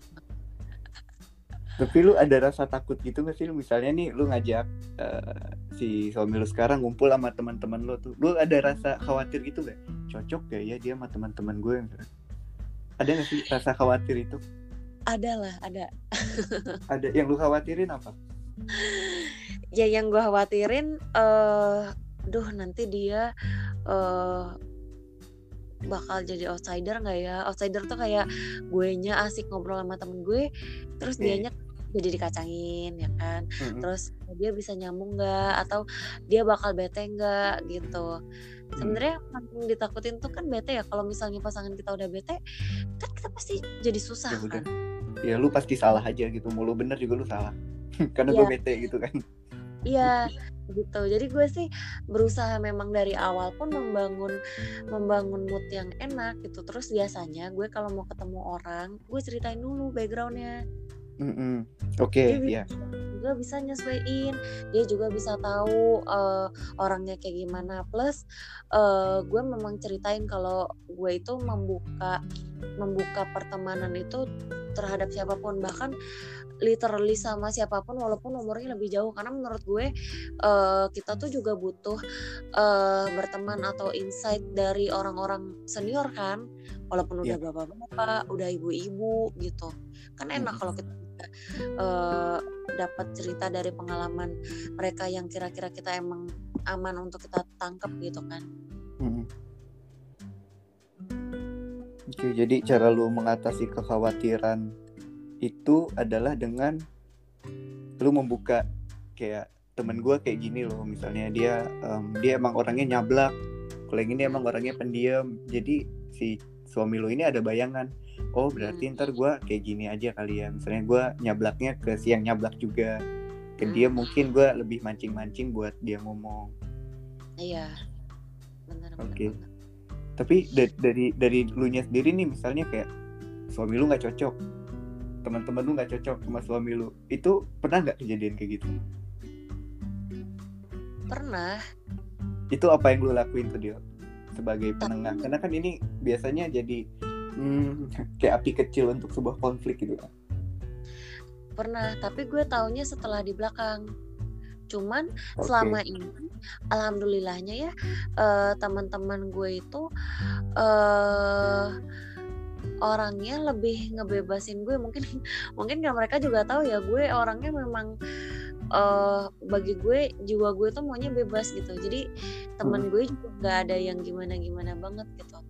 Tapi lu ada rasa takut gitu gak sih? Lu misalnya nih lu ngajak eh, si suami lu sekarang ngumpul sama teman-teman lu tuh. Lu ada rasa khawatir gitu gak? Cocok gak ya dia sama teman-teman gue? Ada gak sih rasa khawatir itu? ada lah ada Ada yang lu khawatirin apa? ya yang gue khawatirin eh duh nanti dia eh bakal jadi outsider nggak ya outsider tuh kayak gue nya asik ngobrol sama temen gue terus Oke. dianya jadi dikacangin ya kan Mm-mm. terus dia bisa nyambung nggak atau dia bakal bete nggak gitu sebenarnya yang paling ditakutin tuh kan bete ya kalau misalnya pasangan kita udah bete kan kita pasti jadi susah Ya kan Ya lu pasti salah aja gitu. Mulu bener juga lu salah. Karena Iya. gue bete gitu kan. Iya gitu. Jadi gue sih berusaha memang dari awal pun membangun membangun mood yang enak gitu. Terus biasanya gue kalau mau ketemu orang, gue ceritain dulu backgroundnya. Mm-mm. Oke, Dia ya. juga bisa nyesuaiin. Dia juga bisa tahu eh, orangnya kayak gimana. Plus eh, gue memang ceritain kalau gue itu membuka membuka pertemanan itu terhadap siapa pun bahkan literally sama siapa pun walaupun umurnya lebih jauh karena menurut gue eh, kita tuh juga butuh eh, berteman atau insight dari orang-orang senior kan walaupun udah Iya. bapak-bapak udah ibu-ibu gitu kan enak Mm. kalau kita eh, dapat cerita dari pengalaman mereka yang kira-kira kita emang aman untuk kita tangkap gitu kan Mm-mm. Oke, jadi cara lu mengatasi kekhawatiran itu adalah dengan lu membuka kayak temen gue kayak gini loh, misalnya dia em, dia emang orangnya nyablak, kalau yang ini emang orangnya pendiam, jadi si suami lu ini ada bayangan, oh berarti Hmm. ntar gue kayak gini aja kali ya, misalnya gue nyablaknya ke si yang nyablak juga, ke dia Hmm. mungkin gue lebih mancing-mancing buat dia ngomong. iya benar Oke. banget. tapi da- dari dari lu nya sendiri nih misalnya kayak suami lu nggak cocok teman-teman lu nggak cocok sama suami lu itu pernah nggak kejadian kayak gitu pernah itu apa yang lu lakuin tuh dia sebagai penengah karena kan ini biasanya jadi hmm, kayak api kecil untuk sebuah konflik gitu. Kan pernah tapi gue taunya setelah di belakang. Cuman Oke. selama ini alhamdulillahnya ya eh, teman-teman gue itu eh orangnya lebih ngebebasin gue. Mungkin mungkin kan mereka juga tahu ya gue orangnya memang eh bagi gue jiwa gue tuh maunya bebas gitu. Jadi teman gue juga nggak ada yang gimana gimana banget gitu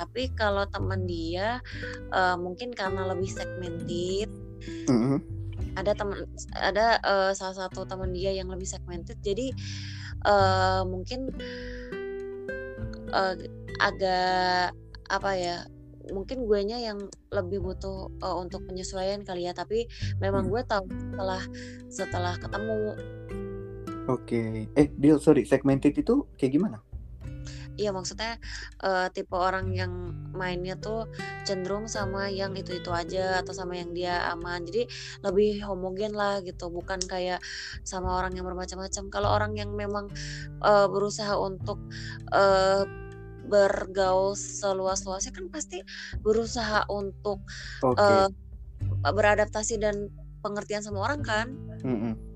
tapi kalau teman dia eh, mungkin karena lebih segmented. Mhm. ada teman ada eh, salah satu teman dia yang lebih segmented. Jadi eh, mungkin eh, agak apa ya mungkin gue nya yang lebih butuh eh, untuk penyesuaian kali ya. Tapi memang Hmm. gue tahu setelah setelah ketemu. Oke. Eh deal sorry segmented itu kayak gimana Iya maksudnya uh, tipe orang yang mainnya tuh cenderung sama yang itu-itu aja atau sama yang dia aman. Jadi lebih homogen lah gitu, bukan kayak sama orang yang bermacam-macam. Kalau orang yang memang uh, berusaha untuk uh, bergaul seluas-luasnya kan pasti berusaha untuk okay. uh, beradaptasi dan pengertian sama orang kan. Mm -mm.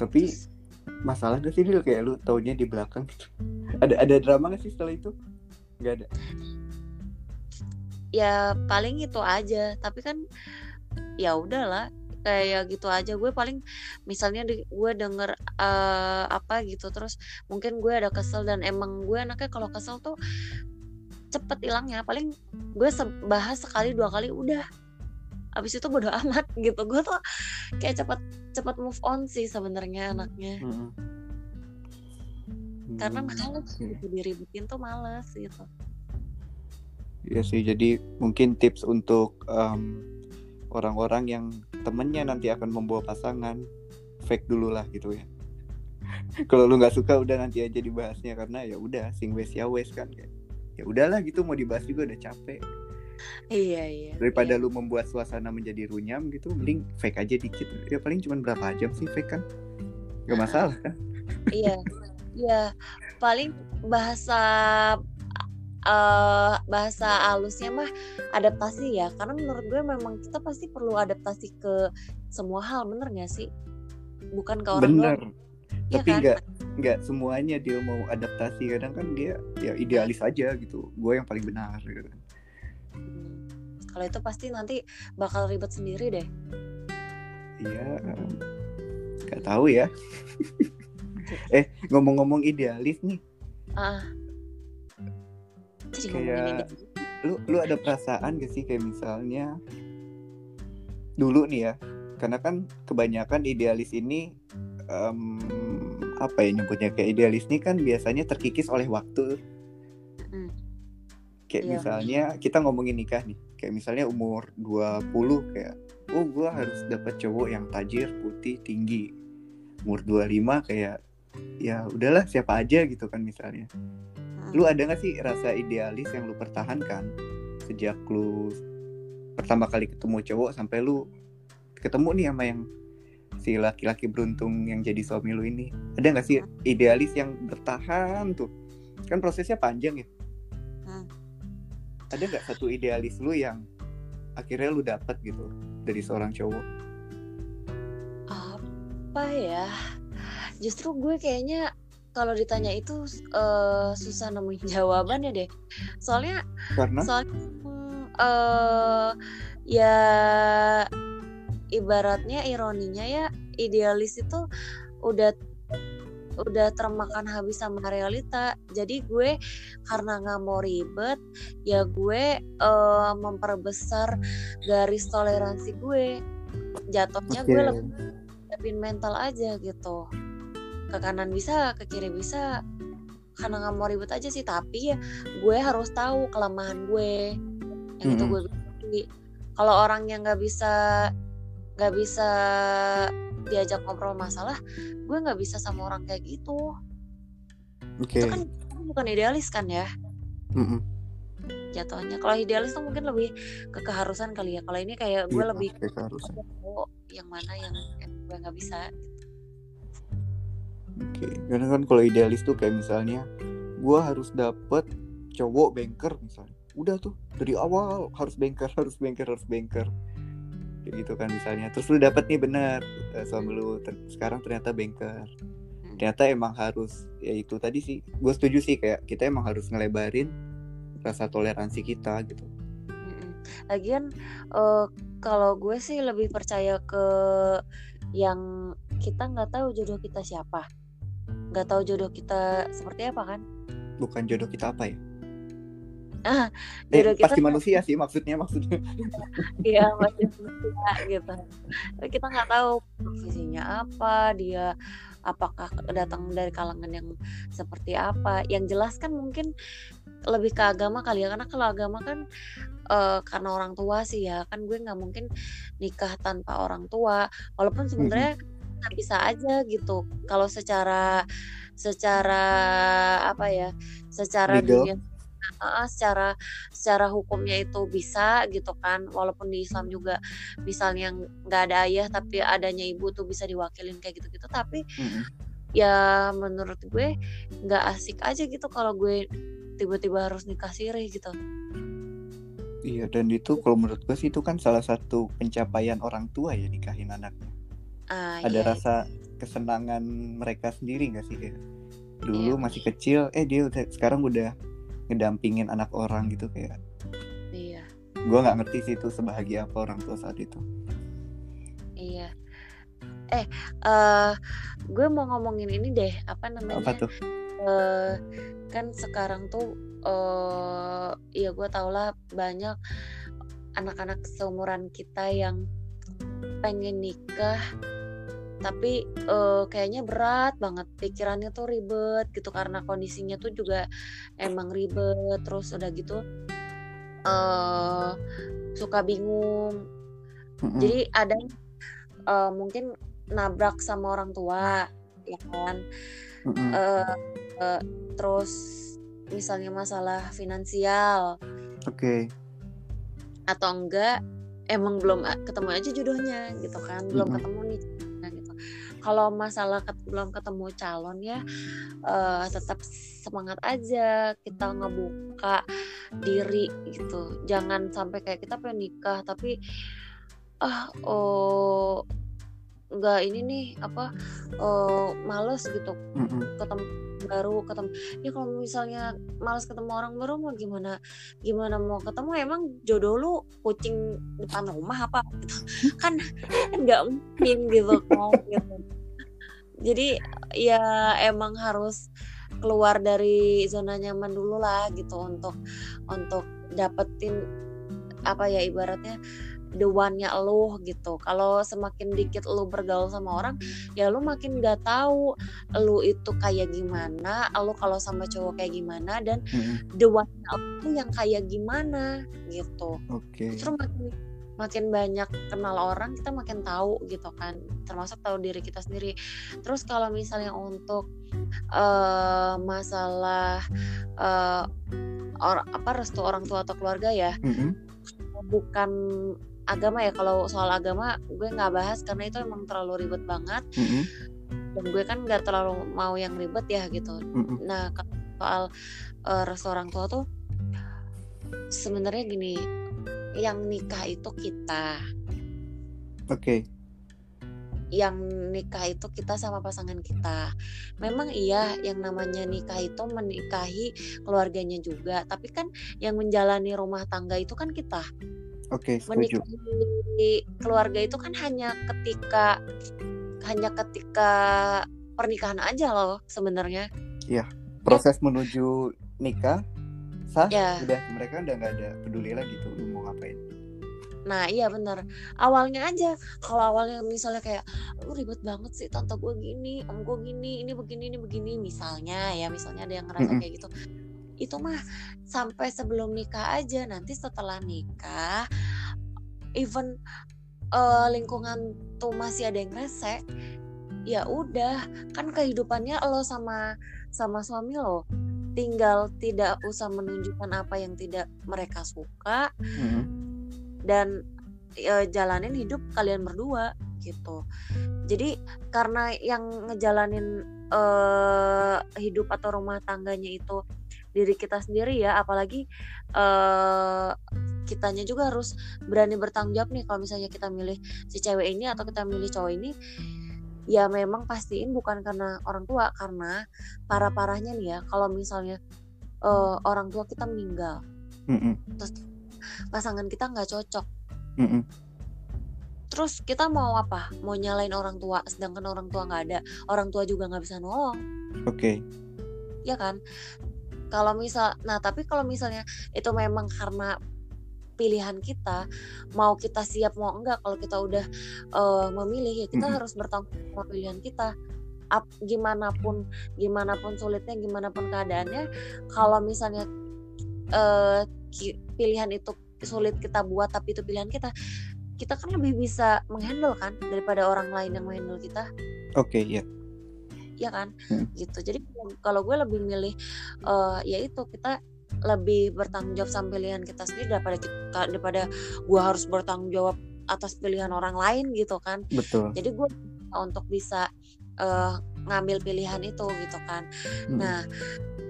Tapi masalah gak sih Dil? Kayak lu taunya di belakang. Gitu ada ada drama gak sih setelah itu? Nggak ada? Ya paling itu aja. Tapi kan ya udahlah. Kayak gitu aja. Gue paling misalnya di, gue denger uh, apa gitu. Terus mungkin gue ada kesel dan emang gue anaknya kalau kesel tuh cepet hilangnya. Paling gue bahas sekali dua kali udah. Abis itu bodo amat gitu. Gue tuh kayak cepet cepet move on sih sebenarnya anaknya. Hmm. karena males gitu diributin tuh males gitu. Iya sih jadi mungkin tips untuk um, orang-orang yang temennya nanti akan membawa pasangan fake dulu lah gitu ya. Kalau lu nggak suka udah nanti aja dibahasnya karena ya udah sing wes ya wes kan ya udahlah gitu mau dibahas juga udah capek Iya iya. Daripada iya. lu membuat suasana menjadi runyam gitu, mending fake aja dikit. Ya paling cuma berapa jam sih fake kan? Gak masalah kan? iya. Iya. Paling bahasa uh, bahasa halusnya mah adaptasi ya. Karena menurut gue memang kita pasti perlu adaptasi ke semua hal, bener gak sih? Bukan ke orang Bener. Doang. Iya Tapi nggak kan? nggak semuanya dia mau adaptasi kadang kan dia ya idealis aja gitu gue yang paling benar gitu kalau itu pasti nanti bakal ribet sendiri deh. Iya nggak tahu ya. Eh ngomong-ngomong idealis nih. Ah. Jadi kayak lu lu ada perasaan gak sih? Kayak misalnya dulu nih ya karena kan kebanyakan idealis ini um, apa ya nyebutnya? Kayak idealis ini kan biasanya terkikis oleh waktu. Kayak yeah. misalnya kita ngomongin nikah nih. Kayak misalnya umur 20 kayak oh gue harus dapat cowok yang tajir putih tinggi. Umur 25 kayak ya udahlah siapa aja gitu kan misalnya. Hmm. lu ada gak sih rasa idealis yang lu pertahankan sejak lu pertama kali ketemu cowok sampai lu ketemu nih sama yang si laki-laki beruntung yang jadi suami lu ini? Ada gak sih idealis yang bertahan tuh? Kan prosesnya panjang ya ada nggak satu idealis lu yang akhirnya lu dapet gitu dari seorang cowok? Apa ya? Justru gue kayaknya kalau ditanya itu uh, susah nemuin jawaban ya deh. Soalnya karena? soalnya uh, ya ibaratnya ironinya ya idealis itu udah udah termakan habis sama realita. Jadi gue karena nggak mau ribet ya gue uh, memperbesar garis toleransi gue. Jatuhnya okay. gue lebih lebih mental aja gitu. Ke kanan bisa ke kiri bisa. Karena nggak mau ribet aja sih tapi ya gue harus tahu kelemahan gue. Yang mm -hmm. itu gue kalau orang yang nggak bisa nggak bisa diajak ngobrol masalah gue nggak bisa sama orang kayak gitu okay. itu kan bukan idealis kan ya mm -mm. jatuhnya kalau idealis tuh mungkin lebih ke keharusan kali ya kalau ini kayak gue ya, lebih ke oh, yang mana yang, yang gue nggak bisa Oke, okay. karena kan kalau idealis tuh kayak misalnya gue harus dapet cowok banker misalnya. Udah tuh dari awal harus banker, harus banker, harus banker gitu kan misalnya. Terus lu dapet nih bener uh, suami lu. Ter sekarang ternyata banker. Hmm. ternyata emang harus ya itu tadi sih gue setuju sih kayak kita emang harus ngelebarin rasa toleransi kita gitu. Lagian uh, kalau gue sih lebih percaya ke yang kita nggak tahu jodoh kita siapa. Nggak tahu jodoh kita seperti apa kan? Bukan jodoh kita apa ya ah eh, kita pasti manusia sih maksudnya maksudnya. Iya masih manusia gitu. Tapi kita nggak tahu profesinya apa dia apakah datang dari kalangan yang seperti apa. Yang jelas kan mungkin lebih ke agama kali ya karena kalau agama kan eh, karena orang tua sih ya. Kan gue nggak mungkin nikah tanpa orang tua. Walaupun sebenarnya nggak bisa aja gitu. Kalau secara secara apa ya secara Legal. dunia Ah, secara secara hukumnya itu bisa gitu kan walaupun di Islam juga misalnya nggak ada ayah tapi adanya ibu tuh bisa diwakilin kayak gitu-gitu. Tapi Mm-mm. ya menurut gue nggak asik aja gitu kalau gue tiba-tiba harus nikah siri gitu. Iya dan itu kalau menurut gue sih itu kan salah satu pencapaian orang tua ya nikahin anaknya. Ah ada iya. rasa kesenangan mereka sendiri nggak sih kayak dulu Iya. masih kecil eh dia udah sekarang udah ngedampingin anak orang gitu kayak iya. gue nggak ngerti sih itu sebahagia apa orang tua saat itu. Iya. Eh eh gue mau ngomongin ini deh apa namanya? Apa tuh? Eh kan sekarang tuh eh ya gue tau lah banyak anak-anak seumuran kita yang pengen nikah tapi eh, kayaknya berat banget pikirannya tuh ribet gitu karena kondisinya tuh juga emang ribet terus udah gitu eh suka bingung Mm-mm. jadi ada eh, mungkin nabrak sama orang tua ya kan Mm-mm. eh eh, terus misalnya masalah finansial oke atau enggak emang belum a- ketemu aja jodohnya gitu kan belum Mm-mm. ketemu nih kalau masalah ket- belum ketemu calon ya eh, tetap semangat aja kita ngebuka diri gitu. Jangan sampai kayak kita pengen nikah tapi ah oh nggak ini nih apa oh males gitu Mm-mm. ketemu baru ketemu. Ya kalau misalnya malas ketemu orang baru mau gimana? Gimana mau ketemu? Emang jodoh lu kucing depan rumah apa? Gitu kan nggak mungkin gitu kan gitu. Jadi ya emang harus keluar dari zona nyaman dulu lah gitu untuk untuk dapetin apa ya ibaratnya the one-nya lo gitu. Kalau semakin dikit lo bergaul sama orang, ya lo makin nggak tahu lo itu kayak gimana, lo kalau sama cowok kayak gimana dan Mm-mm. the one-nya lo tuh yang kayak gimana gitu. oke Justru makin makin banyak kenal orang kita makin tahu gitu kan termasuk tahu diri kita sendiri terus kalau misalnya untuk eh masalah eh or, apa restu orang tua atau keluarga ya Mm-mm. bukan agama ya kalau soal agama gue nggak bahas karena itu emang terlalu ribet banget Mm-mm. dan gue kan nggak terlalu mau yang ribet ya gitu Mm-mm. nah kalau soal eh, restu orang tua tuh sebenarnya gini yang nikah itu kita oke yang nikah itu kita sama pasangan kita. Memang iya yang namanya nikah itu menikahi keluarganya juga, tapi kan yang menjalani rumah tangga itu kan kita. Oke setuju Menikahi keluarga itu kan hanya ketika hanya ketika pernikahan aja loh sebenarnya. proses menuju nikah sah Ya. udah mereka udah nggak ada peduli lagi tuh lu mau ngapain Nah iya bener Awalnya aja Kalau awalnya misalnya kayak Lu ribet banget sih tante gue gini Om gue gini Ini begini ini begini Misalnya ya Misalnya ada yang ngerasa Mm-mm. kayak gitu Itu mah Sampai sebelum nikah aja Nanti setelah nikah Even eh, Lingkungan tuh masih ada yang rese Ya udah Kan kehidupannya lo sama Sama suami lo Tinggal tidak usah menunjukkan apa yang tidak mereka suka Mm-mm. dan e, jalanin hidup kalian berdua gitu. Jadi karena yang ngejalanin eh hidup atau rumah tangganya itu diri kita sendiri ya, apalagi eh kitanya juga harus berani bertanggung jawab nih kalau misalnya kita milih si cewek ini atau kita milih cowok ini. Ya memang pastiin bukan karena orang tua karena parah-parahnya nih ya. Kalau misalnya eh, orang tua kita meninggal Mm-mm. terus pasangan kita nggak cocok. Mm-mm. terus kita mau apa? Mau nyalain orang tua sedangkan orang tua nggak ada. Orang tua juga nggak bisa nolong. Oke. Ya kan kalau misal nah tapi kalau misalnya itu memang karena pilihan kita mau kita siap mau enggak kalau kita udah uh, memilih ya kita Mm-mm. harus bertanggung jawab pilihan kita. Ap, gimana pun gimana pun sulitnya gimana pun keadaannya kalau misalnya uh, pilihan itu sulit kita buat tapi itu pilihan kita kita kan lebih bisa menghandle kan daripada orang lain yang menghandle kita. Oke ya ya kan Hmm. gitu jadi kalau gue lebih milih eh ya itu kita lebih bertanggung jawab sama pilihan kita sendiri daripada kita, daripada gue harus bertanggung jawab atas pilihan orang lain gitu kan betul jadi gue untuk bisa eh, ngambil pilihan itu gitu kan Mm. nah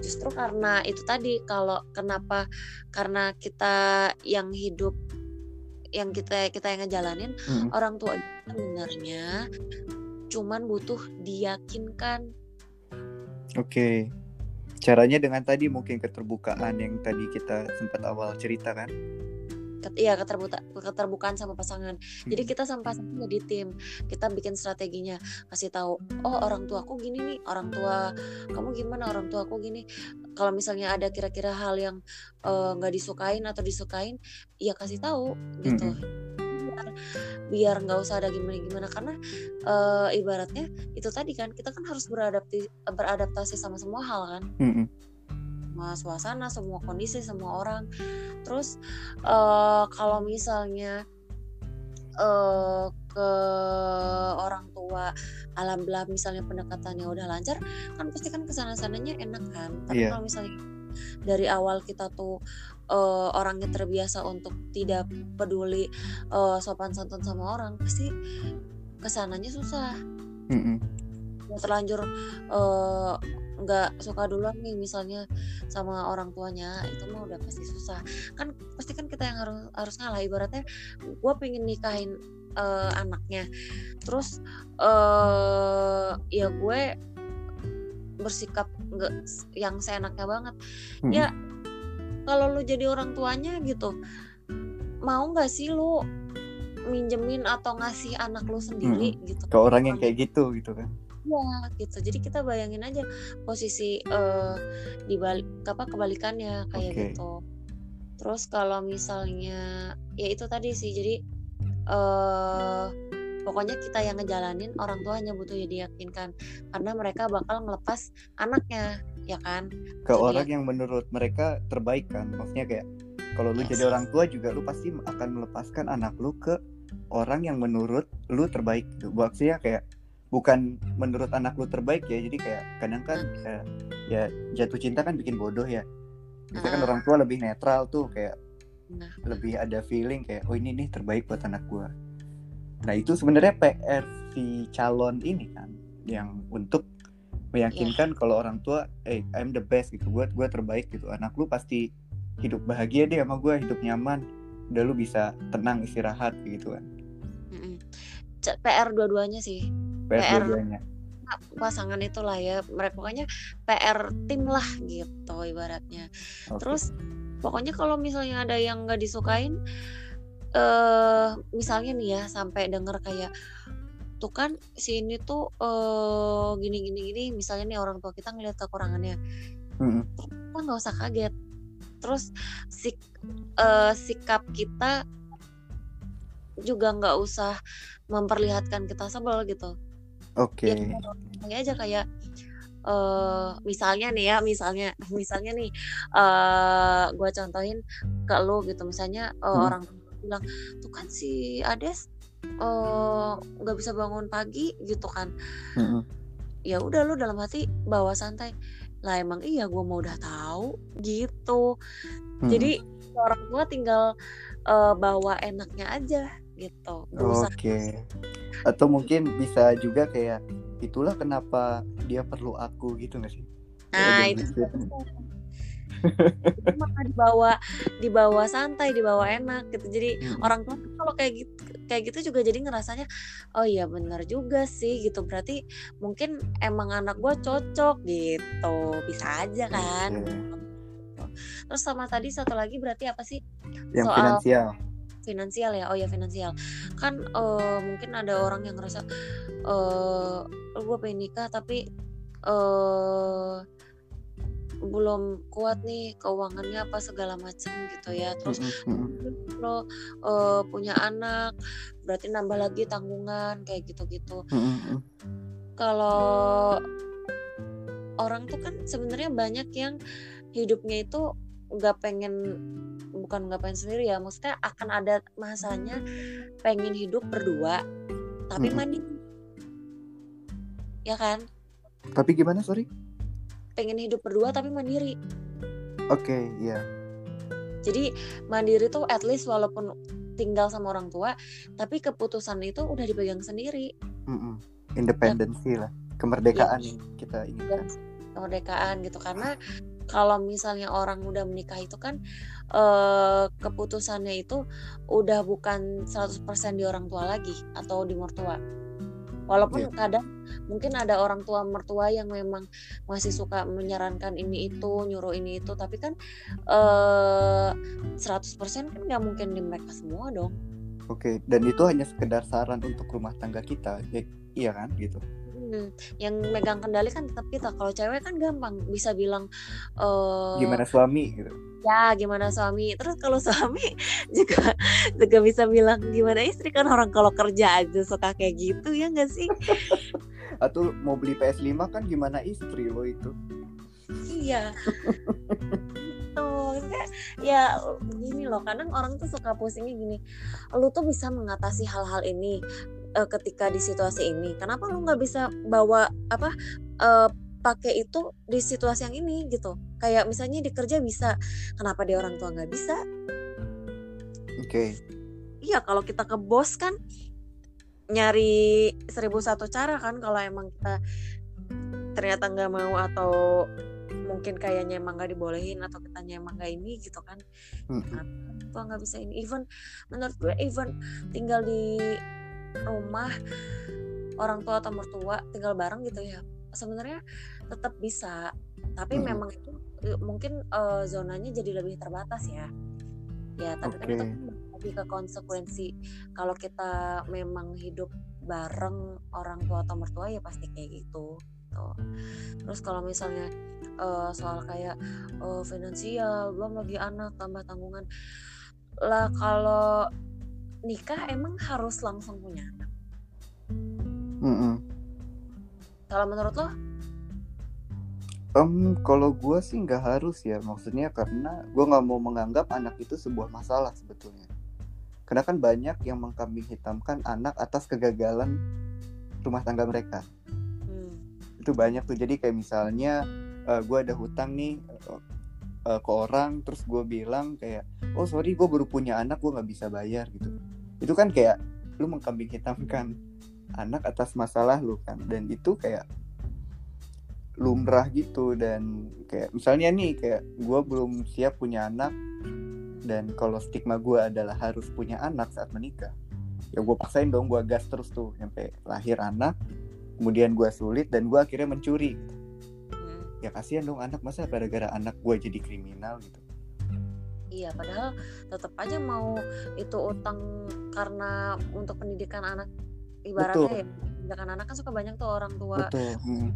justru karena itu tadi kalau kenapa karena kita yang hidup yang kita kita yang ngejalanin Mm. orang tua itu sebenarnya cuman butuh diyakinkan. Oke. Caranya dengan tadi mungkin keterbukaan yang tadi kita sempat awal cerita kan. ket, iya keterbuka, keterbukaan sama pasangan. Jadi Mm. kita sama pasangan jadi tim. Kita bikin strateginya. Kasih tahu oh orang tua aku gini nih. Orang tua kamu gimana? Orang tua aku gini. Kalau misalnya ada kira-kira hal yang eh, nggak disukain atau disukain ya kasih tahu gitu biar biar nggak usah ada gimana-gimana karena eh, ibaratnya itu tadi kan kita kan harus beradaptasi beradaptasi sama semua hal kan Mm-mm. semua suasana, semua kondisi, semua orang. Terus eh kalau misalnya eh ke orang tua alhamdulillah misalnya pendekatannya udah lancar kan pasti kan ke sana sananya enak kan tapi Iya. kalau misalnya dari awal kita tuh eh, orangnya terbiasa untuk tidak peduli eh, sopan santun sama orang pasti ke sananya susah Mm-mm. udah terlanjur eh, nggak suka duluan nih misalnya sama orang tuanya itu mah udah pasti susah kan pasti kan kita yang harus harus ngalah ibaratnya gue pengen nikahin eh, anaknya terus eh ya gue bersikap nggak yang seenaknya banget Mm-mm. ya kalau lu jadi orang tuanya gitu mau nggak sih lu minjemin atau ngasih anak lu sendiri gitu Ke orang yang kayak gitu gitu kan. Iya gitu. Jadi kita bayangin aja posisi eh di balik apa kebalikannya kayak Oke. gitu. Terus kalau misalnya ya itu tadi sih. Jadi eh pokoknya kita yang ngejalanin orang tua hanya butuh ya diyakinkan karena mereka bakal ngelepas anaknya ya kan. Ke orang yang menurut mereka terbaik kan. Maksudnya kayak kalau lu Yes. jadi orang tua juga lu pasti akan melepaskan anak lu ke orang yang menurut lu terbaik gitu. Maksudnya kayak bukan menurut anak lu terbaik ya. Jadi kayak kadang kan eh, ya jatuh cinta kan bikin bodoh ya. Biasanya kan Ah. orang tua lebih netral tuh kayak Nah. lebih ada feeling kayak oh ini nih terbaik buat anak gua. Nah itu sebenarnya PR si calon ini kan yang untuk meyakinkan kalau orang tua, eh I'm the best gitu, buat gua terbaik gitu. Anak lu pasti hidup bahagia deh sama gua, hidup nyaman. Udah lu bisa tenang istirahat gitu kan. C- PR dua-duanya sih. PR, PR. dua-duanya. pasangan itulah ya mereka pokoknya PR tim lah gitu ibaratnya Oke. terus pokoknya kalau misalnya ada yang nggak disukain eh misalnya nih ya sampai denger kayak tuh kan si ini tuh eh gini gini gini misalnya nih orang tua kita ngeliat kekurangannya. Kita nggak usah kaget. Terus sik eh, sikap kita juga nggak usah memperlihatkan kita sebel gitu. Oke. ya kita ngomongnya aja kayak eh misalnya nih ya misalnya misalnya nih eh gue contohin ke lu gitu. Misalnya eh, Hmm. orang bilang tuh kan si Ades eh, nggak bisa bangun pagi gitu kan Mm-mm. ya udah lu dalam hati bawa santai lah emang iya gue mau udah tahu gitu Mm-mm. jadi orang tua tinggal eh, bawa enaknya aja gitu Nggak Oke. Atau mungkin bisa juga kayak itulah kenapa dia perlu aku gitu gak sih? Nah itu gitu. Mah dibawa dibawa santai dibawa enak gitu. Jadi Mm-mm. orang tua kalau kayak gitu kayak gitu juga jadi ngerasanya oh iya benar juga sih gitu. Berarti mungkin emang anak gue cocok gitu. Bisa aja kan? Oke. terus sama tadi satu lagi berarti apa sih? Yang Soal- finansial. finansial ya? Oh ya finansial. Kan eh, mungkin ada orang yang ngerasa eh gue pengen nikah tapi eh belum kuat nih keuangannya apa segala macam gitu ya. Terus Mm-mm, mm-mm, lo eh, punya anak berarti nambah lagi tanggungan kayak gitu-gitu. Kalau orang tuh kan sebenarnya banyak yang hidupnya itu nggak pengen bukan nggak pengen sendiri ya maksudnya akan ada masanya pengen hidup berdua tapi Mm-mm. mandiri. Ya kan? Tapi gimana? Sorry? Pengen hidup berdua tapi mandiri Oke, iya. jadi mandiri tuh at least walaupun tinggal sama orang tua tapi keputusan itu udah dipegang sendiri Mm-mm. Independensi lah, kemerdekaan Iya. yang kita inginkan. kemerdekaan gitu karena kalau misalnya orang udah menikah itu kan eh, keputusannya itu udah bukan 100% di orang tua lagi atau di mertua walaupun Iya. kadang mungkin ada orang tua mertua yang memang masih suka menyarankan ini itu nyuruh ini itu tapi kan eh 100% kan nggak mungkin di mereka semua dong Oke, dan itu hanya sekedar saran untuk rumah tangga kita, ya, iya kan gitu. Hmm, yang megang kendali kan tetap kita. Kalau cewek kan gampang bisa bilang eh Gimana suami gitu. ya gimana suami. Terus kalau suami juga juga bisa bilang gimana istri? Kan orang kalau kerja aja suka kayak gitu ya nggak sih? Atau mau beli PS5 kan gimana istri lo itu. iya. Gitu. Maksudnya ya gini loh kadang orang tuh suka pusingnya gini lu tuh bisa mengatasi hal-hal ini eh, ketika di situasi ini. Kenapa lu nggak bisa bawa apa eh, pakai itu di situasi yang ini gitu? Kayak misalnya di kerja bisa. Kenapa di orang tua nggak bisa? Oke, iya kalau kita ke bos kan nyari seribu satu cara kan kalau emang kita ternyata nggak mau atau mungkin kayaknya emang nggak dibolehin atau kitanya emang nggak ini gitu kan. Mm-mm. Kenapa gua nggak bisa ini? Even menurut gue even tinggal di rumah orang tua atau mertua tinggal bareng gitu ya. Sebenarnya tetap bisa tapi Mm-mm. memang itu eh, mungkin eh, zonanya jadi lebih terbatas ya. Ya tapi kan itu kan lebih ke konsekuensi. Kalau kita memang hidup bareng orang tua atau mertua ya pasti kayak gitu gitu. terus kalau misalnya eh, soal kayak eh, finansial belum lagi anak tambah tanggungan. Lah kalau nikah emang harus langsung punya anak Mm-mm. kalau menurut lo Em, kalau gue sih nggak harus ya, maksudnya karena gue nggak mau menganggap anak itu sebuah masalah sebetulnya. Karena kan banyak yang mengkambing hitamkan anak atas kegagalan rumah tangga mereka. hmm, Itu banyak tuh. Jadi kayak misalnya gue ada hutang nih eh, eh, ke orang, terus gue bilang kayak, oh sorry gue baru punya anak, gue nggak bisa bayar gitu. Itu kan kayak lu mengkambing hitamkan anak atas masalah lu kan, dan itu kayak lumrah gitu. Dan kayak misalnya nih kayak gue belum siap punya anak. Dan kalau stigma gue adalah harus punya anak saat menikah ya gue paksain dong gue gas terus tuh. Sampai lahir anak kemudian gue sulit dan gue akhirnya mencuri. Hmm. ya kasihan dong anak masa gara-gara anak gue jadi kriminal gitu iya padahal tetap aja mau itu utang karena untuk pendidikan anak ibaratnya ya pendidikan anak kan suka banyak tuh orang tua. Betul Mm,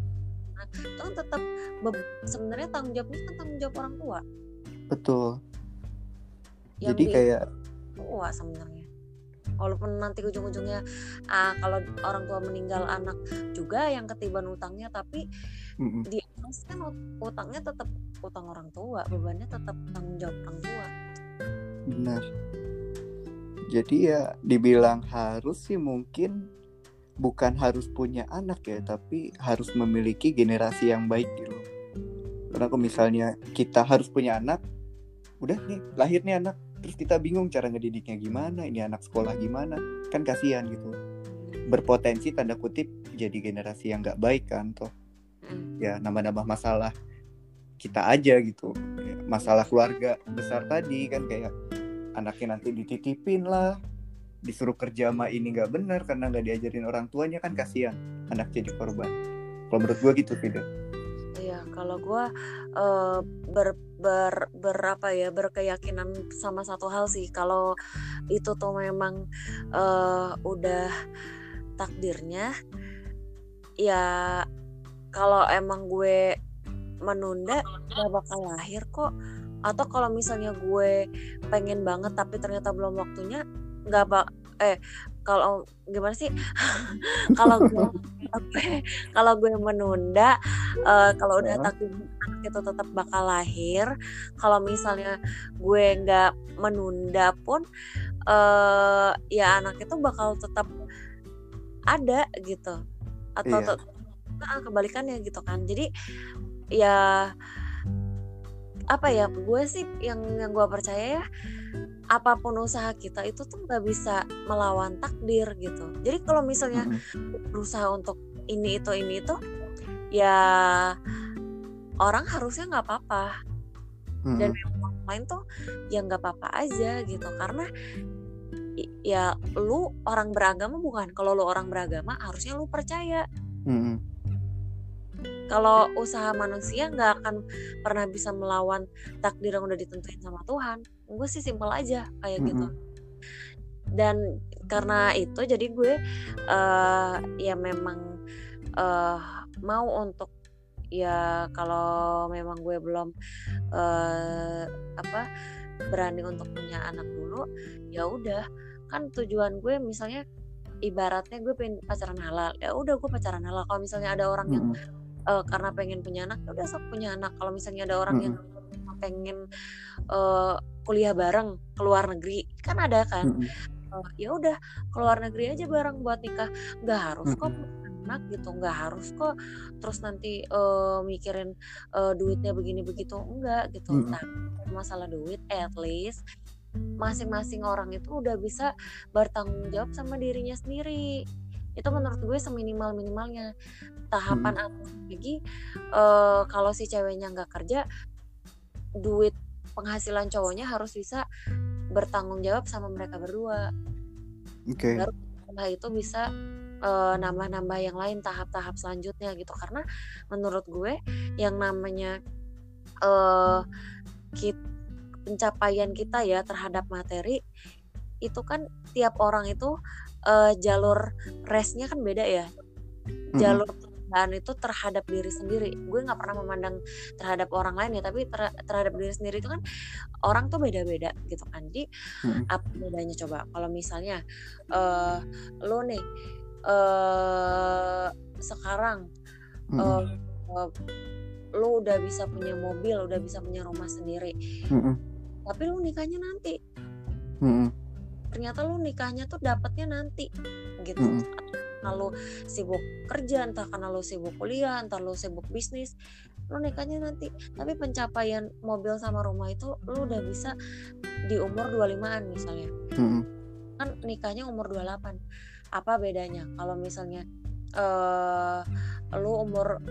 itu kan tetap be- sebenarnya tanggung jawabnya kan tanggung jawab orang tua. Betul. Yang jadi di kayak tua sebenarnya walaupun nanti ujung-ujungnya ah, kalau orang tua meninggal anak juga yang ketiban utangnya tapi mm, mm, di atas kan ut- utangnya tetap utang orang tua bebannya tetap tanggung jawab orang tua. Benar. Jadi ya dibilang harus sih mungkin bukan harus punya anak ya tapi harus memiliki generasi yang baik gitu. Karena kalau misalnya kita harus punya anak udah nih lahir nih anak terus kita bingung cara ngedidiknya gimana ini anak sekolah gimana. Kan kasihan gitu. Berpotensi tanda kutip jadi generasi yang nggak baik kan toh. Mm. ya nambah-nambah masalah kita aja gitu. Ya, masalah keluarga besar tadi kan kayak anaknya nanti dititipin lah disuruh kerja sama ini nggak benar karena nggak diajarin orang tuanya kan kasihan anak jadi korban. Kalau menurut gue gitu tidak kalau gue eh, ber, ber, berapa ya berkeyakinan sama satu hal sih. Kalau itu tuh memang eh, udah takdirnya, ya kalau emang gue menunda gak bakal lahir kok atau kalau misalnya gue pengen banget tapi ternyata belum waktunya nggak bak eh kalau gimana sih? Kalau gue kalau gue menunda uh, kalau udah takdir anak itu tetap bakal lahir kalau misalnya gue nggak menunda pun uh, ya anak itu bakal tetap ada gitu. Atau iya. nah, kebalikannya gitu kan. Jadi ya apa ya gue sih yang yang gue percaya ya apa pun usaha kita itu tuh nggak bisa melawan takdir gitu. Jadi kalau misalnya mm-hmm. berusaha untuk ini itu ini itu ya orang harusnya nggak apa-apa. Dan yang lain tuh ya nggak apa-apa aja gitu. Karena ya lu orang beragama bukan? Kalau lu orang beragama harusnya lu percaya. Mm-hmm kalau usaha manusia nggak akan pernah bisa melawan takdir yang udah ditentuin sama Tuhan. Gue sih simpel aja kayak mm -hmm. gitu dan karena itu jadi gue uh, ya memang uh, mau untuk ya kalau memang gue belum uh, apa berani untuk punya anak dulu ya udah. Kan tujuan gue misalnya ibaratnya gue pengen pacaran halal ya udah gue pacaran halal. Kalau misalnya ada orang yang uh, karena pengen punya anak ya udah sok punya anak. Kalau misalnya ada orang hmm. yang pengen uh, kuliah bareng keluar negeri kan ada kan? Hmm. uh, ya udah keluar negeri aja bareng buat nikah. Nggak harus kok anak gitu nggak harus kok terus nanti uh, mikirin uh, duitnya begini begitu enggak gitu. Hmm. nah masalah duit at least masing-masing orang itu udah bisa bertanggung jawab sama dirinya sendiri. Itu menurut gue seminimal minimalnya tahapan hmm. atas lagi uh, kalau si ceweknya nggak kerja duit penghasilan cowoknya harus bisa bertanggung jawab sama mereka berdua. Okay. baru setelah itu bisa uh, nambah-nambah yang lain tahap-tahap selanjutnya gitu. Karena menurut gue yang namanya uh, kit, pencapaian kita ya terhadap materi itu kan tiap orang itu uh, jalur resnya kan beda ya. Jalur perubahan itu terhadap diri sendiri gue nggak pernah memandang terhadap orang lain ya tapi ter terhadap diri sendiri itu kan orang tuh beda-beda gitu kan jadi hmm. apa bedanya coba kalau misalnya uh, lo nih uh, sekarang hmm. uh, uh, lo udah bisa punya mobil udah bisa punya rumah sendiri hmm. tapi lo nikahnya nanti hmm ternyata lu nikahnya tuh dapatnya nanti gitu mm -hmm. Entah lu sibuk kerja entah karena lu sibuk kuliah entah lu sibuk bisnis lu nikahnya nanti. Tapi pencapaian mobil sama rumah itu lu udah bisa di umur 25an misalnya. Mm -hmm. kan nikahnya umur 28 apa bedanya? Kalau misalnya uh, lu umur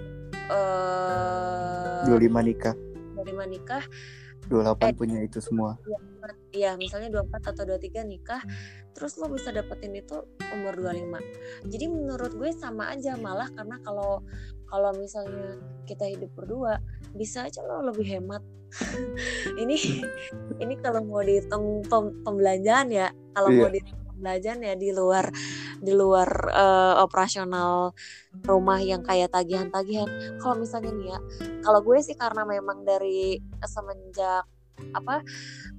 uh, 25 nikah. 25 nikah 28 eh, punya itu semua. Iya, misalnya 24 atau 23 nikah, terus lo bisa dapetin itu umur 25. Jadi menurut gue sama aja malah karena kalau kalau misalnya kita hidup berdua, bisa aja lo lebih hemat. ini ini kalau mau dihitung pem, pembelanjaan ya, kalau iya. mau dihitung pembelanjaan ya di luar di luar uh, operasional rumah yang kayak tagihan-tagihan. Kalau misalnya nih ya, kalau gue sih karena memang dari semenjak apa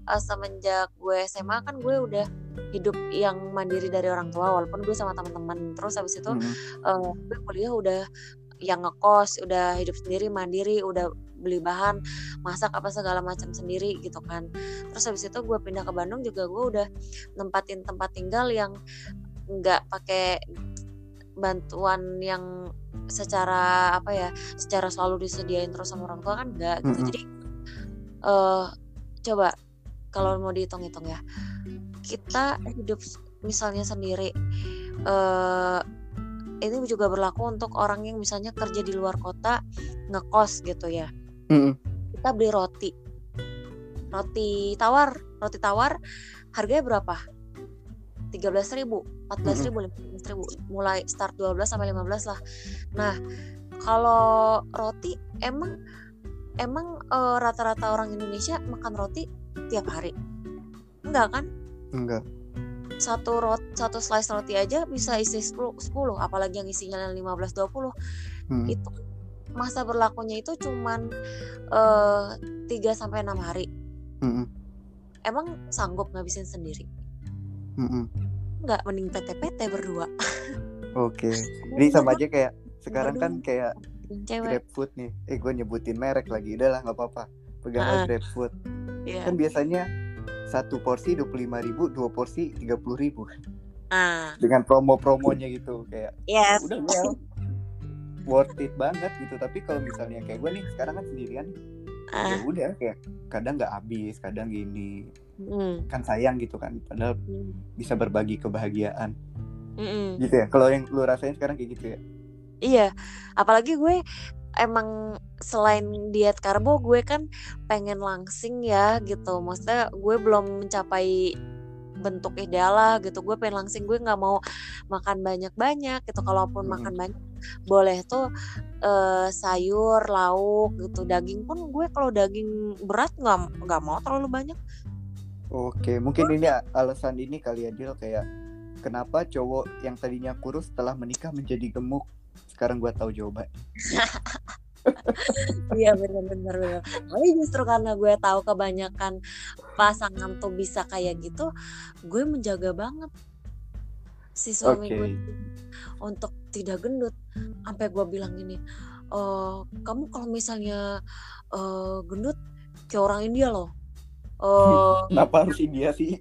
uh, semenjak gue SMA kan gue udah hidup yang mandiri dari orang tua walaupun gue sama teman-teman terus habis itu mm-hmm. uh, gue kuliah udah yang ngekos udah hidup sendiri mandiri udah beli bahan masak apa segala macam sendiri gitu kan terus habis itu gue pindah ke Bandung juga gue udah nempatin tempat tinggal yang nggak pakai bantuan yang secara apa ya secara selalu disediain terus sama orang tua kan enggak gitu mm-hmm. jadi uh, coba kalau mau dihitung-hitung ya. Kita hidup misalnya sendiri uh, ini juga berlaku untuk orang yang misalnya kerja di luar kota ngekos gitu ya. Mm-hmm. kita beli roti. Roti tawar roti tawar harganya berapa? tiga belas ribu empat belas ribu lima belas ribu. Mulai start 12 sampai 15 lah. Nah kalau roti emang emang uh, rata-rata orang Indonesia makan roti tiap hari enggak kan enggak satu rot satu slice roti aja bisa isi 10, 10 apalagi yang isinya 15 20 hmm. itu masa berlakunya itu cuman eh, 3 sampai enam hari. Mm-mm. Emang sanggup ngabisin sendiri? Mm-mm. Nggak, mending PT-PT berdua. Oke. Ini sama aja kayak sekarang kan kayak Cewek. GrabFood nih. Eh gue nyebutin merek lagi. Udah lah nggak apa-apa. Pegang Ah. GrabFood. Iya. Kan biasanya satu porsi 25.000 ribu, dua porsi 30.000 ribu. Ah, Dengan promo-promonya gitu kayak yes. udah well worth it banget gitu. Tapi kalau misalnya kayak gue nih sekarang kan sendirian ya Ah, udah kayak kadang nggak habis, kadang gini mm, kan sayang gitu kan. Padahal mm, bisa berbagi kebahagiaan mm-mm. gitu ya. Kalau yang lu rasain sekarang kayak gitu ya. Iya, apalagi gue emang selain diet karbo gue kan pengen langsing ya gitu. Maksudnya gue belum mencapai bentuk ideal lah gitu. Gue pengen langsing, gue nggak mau makan banyak-banyak gitu. Kalaupun Mm-mm. makan banyak boleh tuh eh, sayur, lauk gitu. Daging pun gue kalau daging berat nggak nggak mau terlalu banyak. Oke, mungkin ini alasan ini kali ya Dil kayak kenapa cowok yang tadinya kurus setelah menikah menjadi gemuk. Sekarang gua tahu jawaban. Iya bener-bener bener. Tapi justru karena gue tahu kebanyakan pasangan tuh bisa kayak gitu, gue menjaga banget si suami Oke. gue untuk tidak gendut. Sampai gue bilang gini, "Eh, kamu kalau misalnya eh, gendut kayak orang India loh. Eh, Kenapa harus India sih?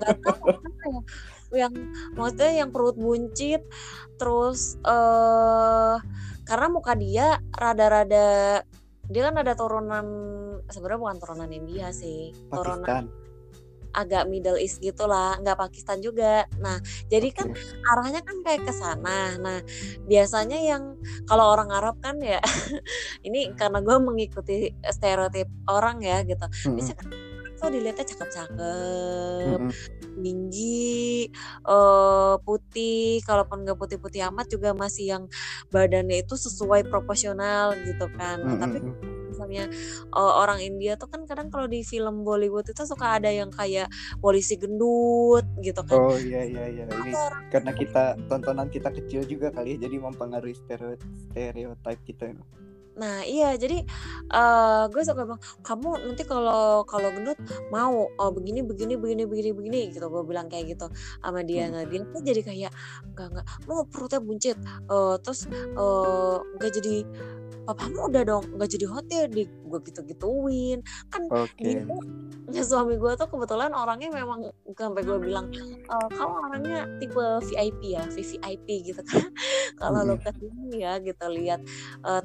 tahu. Yang maksudnya yang perut buncit, terus eh karena muka dia rada-rada dia kan ada turunan sebenarnya bukan turunan India sih turunan Pakistan. agak Middle East gitulah nggak Pakistan juga. Nah jadi kan arahnya kan kayak ke sana. Nah biasanya yang kalau orang Arab kan ya ini karena gue mengikuti stereotip orang ya gitu biasanya kan tuh dilihatnya cakep-cakep tinggi eh putih. Kalaupun nggak putih-putih amat juga masih yang badannya itu sesuai proporsional gitu kan. Nah, tapi misalnya eh, orang India tuh kan kadang kalau di film Bollywood itu suka ada yang kayak polisi gendut gitu kan. Oh iya iya iya. Ini Atau karena kita tontonan kita kecil juga kali ya jadi mempengaruhi stereo stereotip kita. Nah iya jadi eh gue suka bilang kamu nanti kalau kalau gendut mau oh begini begini begini begini begini gitu gue bilang kayak gitu sama dia Hmm. nah dia tuh jadi kayak nggak nggak mau perutnya buncit Eh terus nggak jadi papamu udah dong nggak jadi hot ya di gue gitu gituin kan dia tuh ya suami gue tuh kebetulan orangnya memang sampai gue bilang "Eh, kamu orangnya tipe VIP ya VVIP gitu kan kalau lo Mm-mm. ke sini ya gitu lihat eh,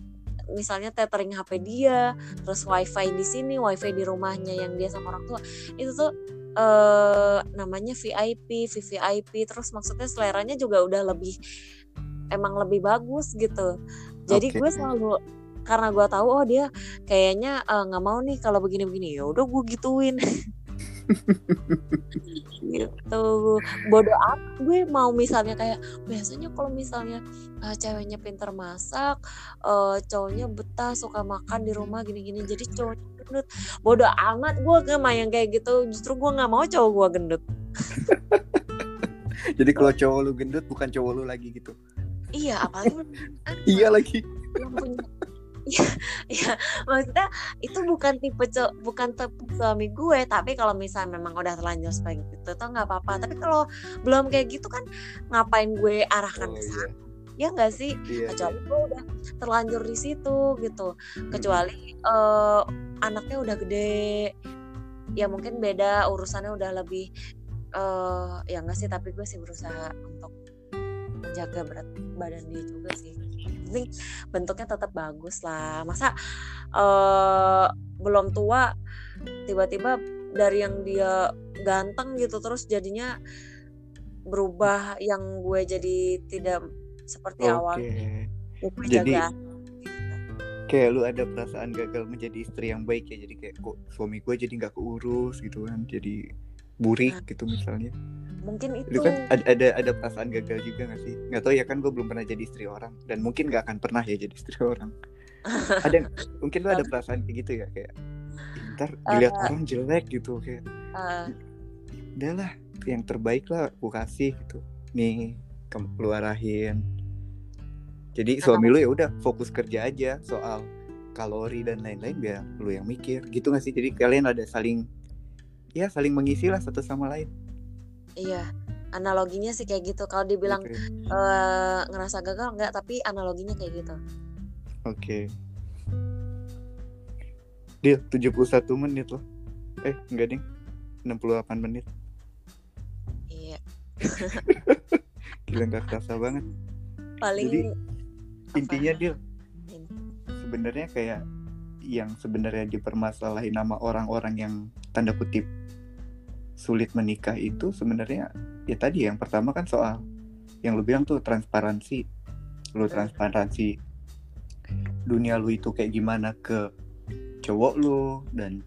misalnya tethering HP dia terus wifi di sini wifi di rumahnya yang dia sama orang tua. Itu tuh eh namanya VIP VVIP terus maksudnya seleranya juga udah lebih emang lebih bagus gitu. Jadi Oke. gue selalu karena gue tahu oh dia kayaknya eh, nggak mau nih kalau begini-begini. Ya udah gue gituin gitu bodoh amat gue mau misalnya kayak biasanya kalau misalnya eh, ceweknya pinter masak eh, cowoknya betah suka makan di rumah gini-gini jadi cowoknya gendut bodoh amat gue gak mau yang kayak gitu justru gue nggak mau cowok gue gendut Jadi kalau cowok lu gendut bukan cowok lu lagi gitu. iya apalagi Iya lagi. yang punya Iya, iya, maksudnya itu bukan tipe bukan tipe suami gue, tapi kalau misalnya memang udah terlanjur seperti itu tuh nggak apa-apa. Tapi kalau belum kayak gitu kan ngapain gue arahkan Oh ke iya. sana? Ya nggak sih? Iya. Kecuali gue udah terlanjur di situ gitu. Kecuali eh, anaknya udah gede, ya mungkin beda urusannya udah lebih eh ya enggak sih, tapi gue sih berusaha untuk menjaga berat badan dia juga sih. Penting bentuknya tetap bagus lah. Masa eh belum tua tiba-tiba dari yang dia ganteng gitu terus jadinya berubah yang gue jadi tidak seperti awal. Oke. Ya, gue Jadi- jaga. Kayak lu ada perasaan gagal menjadi istri yang baik ya. Jadi kayak kok suami gue jadi nggak keurus gitu kan. Jadi burik Nah. gitu misalnya. Mungkin Itu itu kan ada, ada ada perasaan gagal juga gak sih? Nggak tahu ya kan gue belum pernah jadi istri orang dan mungkin nggak akan pernah ya jadi istri orang. ada mungkin lu ada perasaan kayak gitu ya kayak "Ih, ntar dilihat orang jelek gitu kayak eh, udahlah yang terbaik lah aku kasih gitu nih kamu lu arahin jadi suami lu ya udah fokus kerja aja soal kalori dan lain-lain biar lu yang mikir gitu gak sih jadi kalian ada saling ya saling mengisi lah satu sama lain iya analoginya sih kayak gitu kalau dibilang Oke. eh, ngerasa gagal enggak tapi analoginya kayak gitu Oke. Deal 71 menit loh. Eh, enggak ding. 68 menit. iya Gila nggak kerasa banget. paling Jadi, apa? Intinya Ini. sebenarnya kayak yang sebenarnya dipermasalahin nama orang-orang yang tanda kutip sulit menikah itu sebenarnya ya tadi yang pertama kan soal yang lu bilang tuh transparansi. Lu transparansi dunia lu itu kayak gimana ke cowok lu dan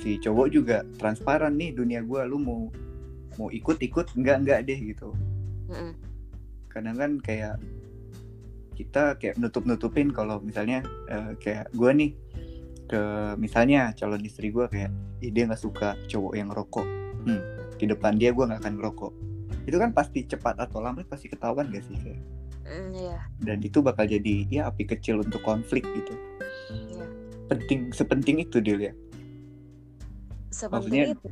si cowok juga transparan nih dunia gua lu mau mau ikut-ikut enggak enggak deh gitu. Kadang kan kayak kita kayak nutup-nutupin kalau misalnya eh, kayak gua nih ke misalnya calon istri gua kayak dia nggak suka cowok yang rokok hmm, di depan dia gua nggak akan ngerokok. Itu kan pasti cepat atau lambat pasti ketahuan gak sih kayak Mm, iya. Dan itu bakal jadi ya api kecil untuk konflik gitu. Iya. Penting sepenting itu dia ya. Maksudnya- itu.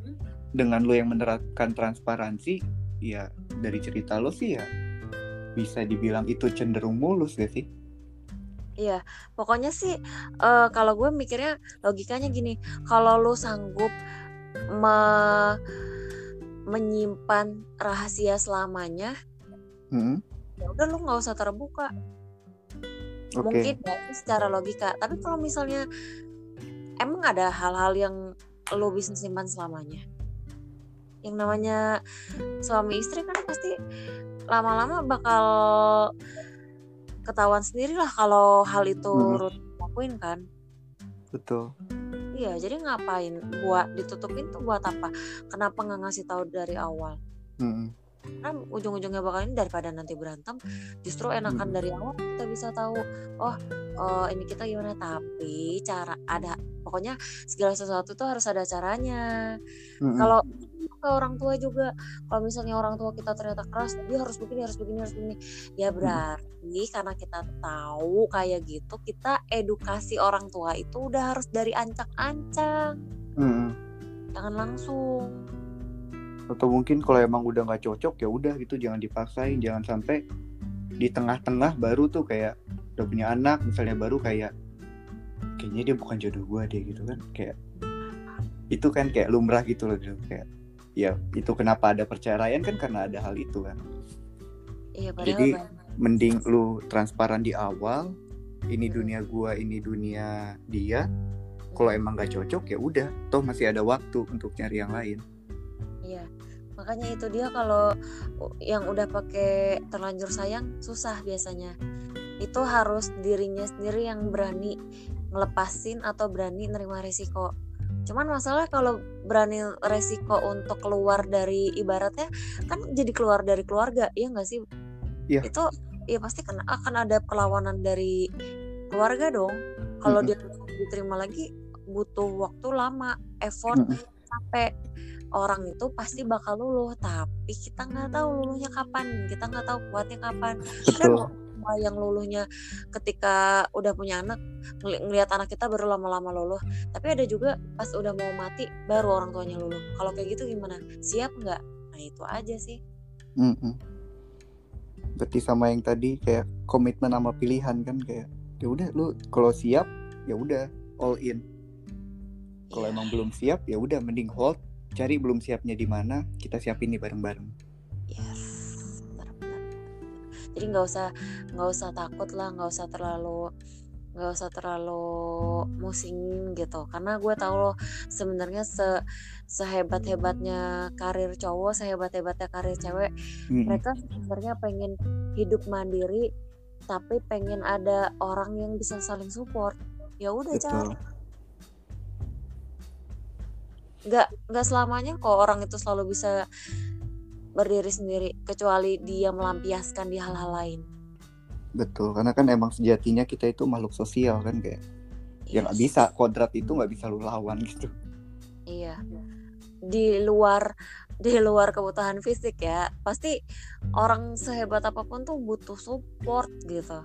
dengan lo yang menerapkan transparansi ya dari cerita lo sih ya bisa dibilang itu cenderung mulus gak sih? Iya, pokoknya sih eh, kalau gue mikirnya logikanya gini, kalau lu sanggup me- menyimpan rahasia selamanya, Mm-mm. ya udah lu nggak usah terbuka. Oke. Mungkin itu secara logika. Tapi kalau misalnya emang ada hal-hal yang lu bisa simpan selamanya, yang namanya suami istri kan pasti lama-lama bakal ketahuan sendiri lah kalau hal itu Mhm. rutin lakuin kan. betul Iya, jadi ngapain buat ditutupin tuh buat apa? Kenapa nggak ngasih tahu dari awal? Mm-mm. Karena ujung-ujungnya bakal ini daripada nanti berantem, justru enakan Mm-mm. dari awal kita bisa tahu, oh, oh ini kita gimana. Tapi cara ada, pokoknya segala sesuatu tuh harus ada caranya. Mm-mm. Kalau ke orang tua juga, kalau misalnya orang tua kita ternyata keras, dia harus begini, harus begini, harus begini, ya berarti karena kita tahu kayak gitu, kita edukasi orang tua itu udah harus dari ancang-ancang, Mm-mm. jangan langsung. atau mungkin kalau emang udah nggak cocok ya udah gitu jangan dipaksain jangan sampai di tengah-tengah baru tuh kayak udah punya anak misalnya baru kayak kayaknya dia bukan jodoh gua deh gitu kan kayak itu kan kayak lumrah gitu loh gitu. kayak ya itu kenapa ada perceraian kan karena ada hal itu kan Iya, padahal Jadi, banyak. mending lu transparan di awal ini dunia gua ini dunia dia kalau emang gak cocok ya udah toh masih ada waktu untuk nyari yang lain Iya. Makanya itu dia kalau yang udah pakai terlanjur sayang susah biasanya. Itu harus dirinya sendiri yang berani ngelepasin atau berani nerima resiko. Cuman masalah kalau berani resiko untuk keluar dari ibaratnya kan jadi keluar dari keluarga, iya nggak sih? Iya. Itu ya pasti kan akan ada perlawanan dari keluarga dong. Kalau Mm-mm. dia diterima lagi butuh waktu lama, effort, Mm-mm. capek orang itu pasti bakal luluh tapi kita nggak tahu luluhnya kapan kita nggak tahu kuatnya kapan ada betul loh semua yang luluhnya ketika udah punya anak ngeli- ngelihat anak kita baru lama-lama luluh tapi ada juga pas udah mau mati baru orang tuanya luluh kalau kayak gitu gimana siap nggak nah itu aja sih Mm-mm. Berarti sama yang tadi kayak komitmen sama pilihan kan kayak ya udah lu kalau siap ya udah all in. Kalau Iya. emang belum siap ya udah mending hold, cari belum siapnya di mana, kita siapin nih bareng-bareng. yes jadi nggak usah nggak usah takut lah nggak usah terlalu nggak usah terlalu musing gitu. Karena gue tahu loh sebenarnya se sehebat hebatnya karir cowok sehebat hebatnya karir cewek Mm-mm. mereka sebenarnya pengen hidup mandiri tapi pengen ada orang yang bisa saling support. Ya udah cari nggak nggak selamanya kok orang itu selalu bisa berdiri sendiri kecuali dia melampiaskan di hal-hal lain Betul, karena kan emang sejatinya kita itu makhluk sosial kan kayak ya nggak Yes. bisa kodrat itu nggak bisa lu lawan gitu. Iya. Di luar di luar kebutuhan fisik ya, pasti orang sehebat apa pun tuh butuh support gitu.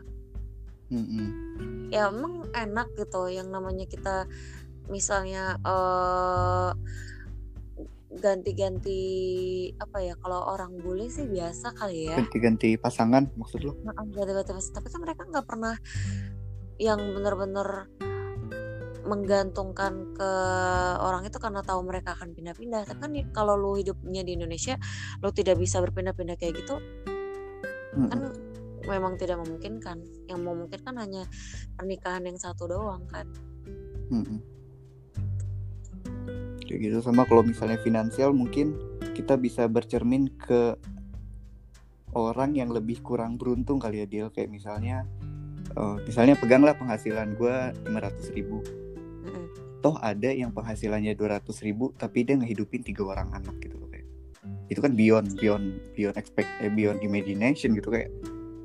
Mm-mm. ya emang enak gitu yang namanya kita misalnya eh ganti-ganti apa ya kalau orang bule sih biasa kali ya. Ganti-ganti pasangan maksud lo ganti-ganti pas- tapi kan mereka nggak pernah yang bener-bener menggantungkan ke orang itu karena tahu mereka akan pindah-pindah. Tapi kan kalau lu hidupnya di Indonesia lu tidak bisa berpindah-pindah kayak gitu Mm-mm. kan memang tidak memungkinkan. Yang memungkinkan hanya pernikahan yang satu doang kan. Mm-mm. Kayak gitu. Sama kalau misalnya finansial mungkin kita bisa bercermin ke orang yang lebih kurang beruntung kali ya deal kayak misalnya eh, misalnya peganglah penghasilan gue 500 ribu. Toh ada yang penghasilannya 200 ribu tapi dia ngehidupin tiga orang anak gitu loh kayak. Itu kan beyond beyond beyond expect eh, beyond imagination gitu kayak.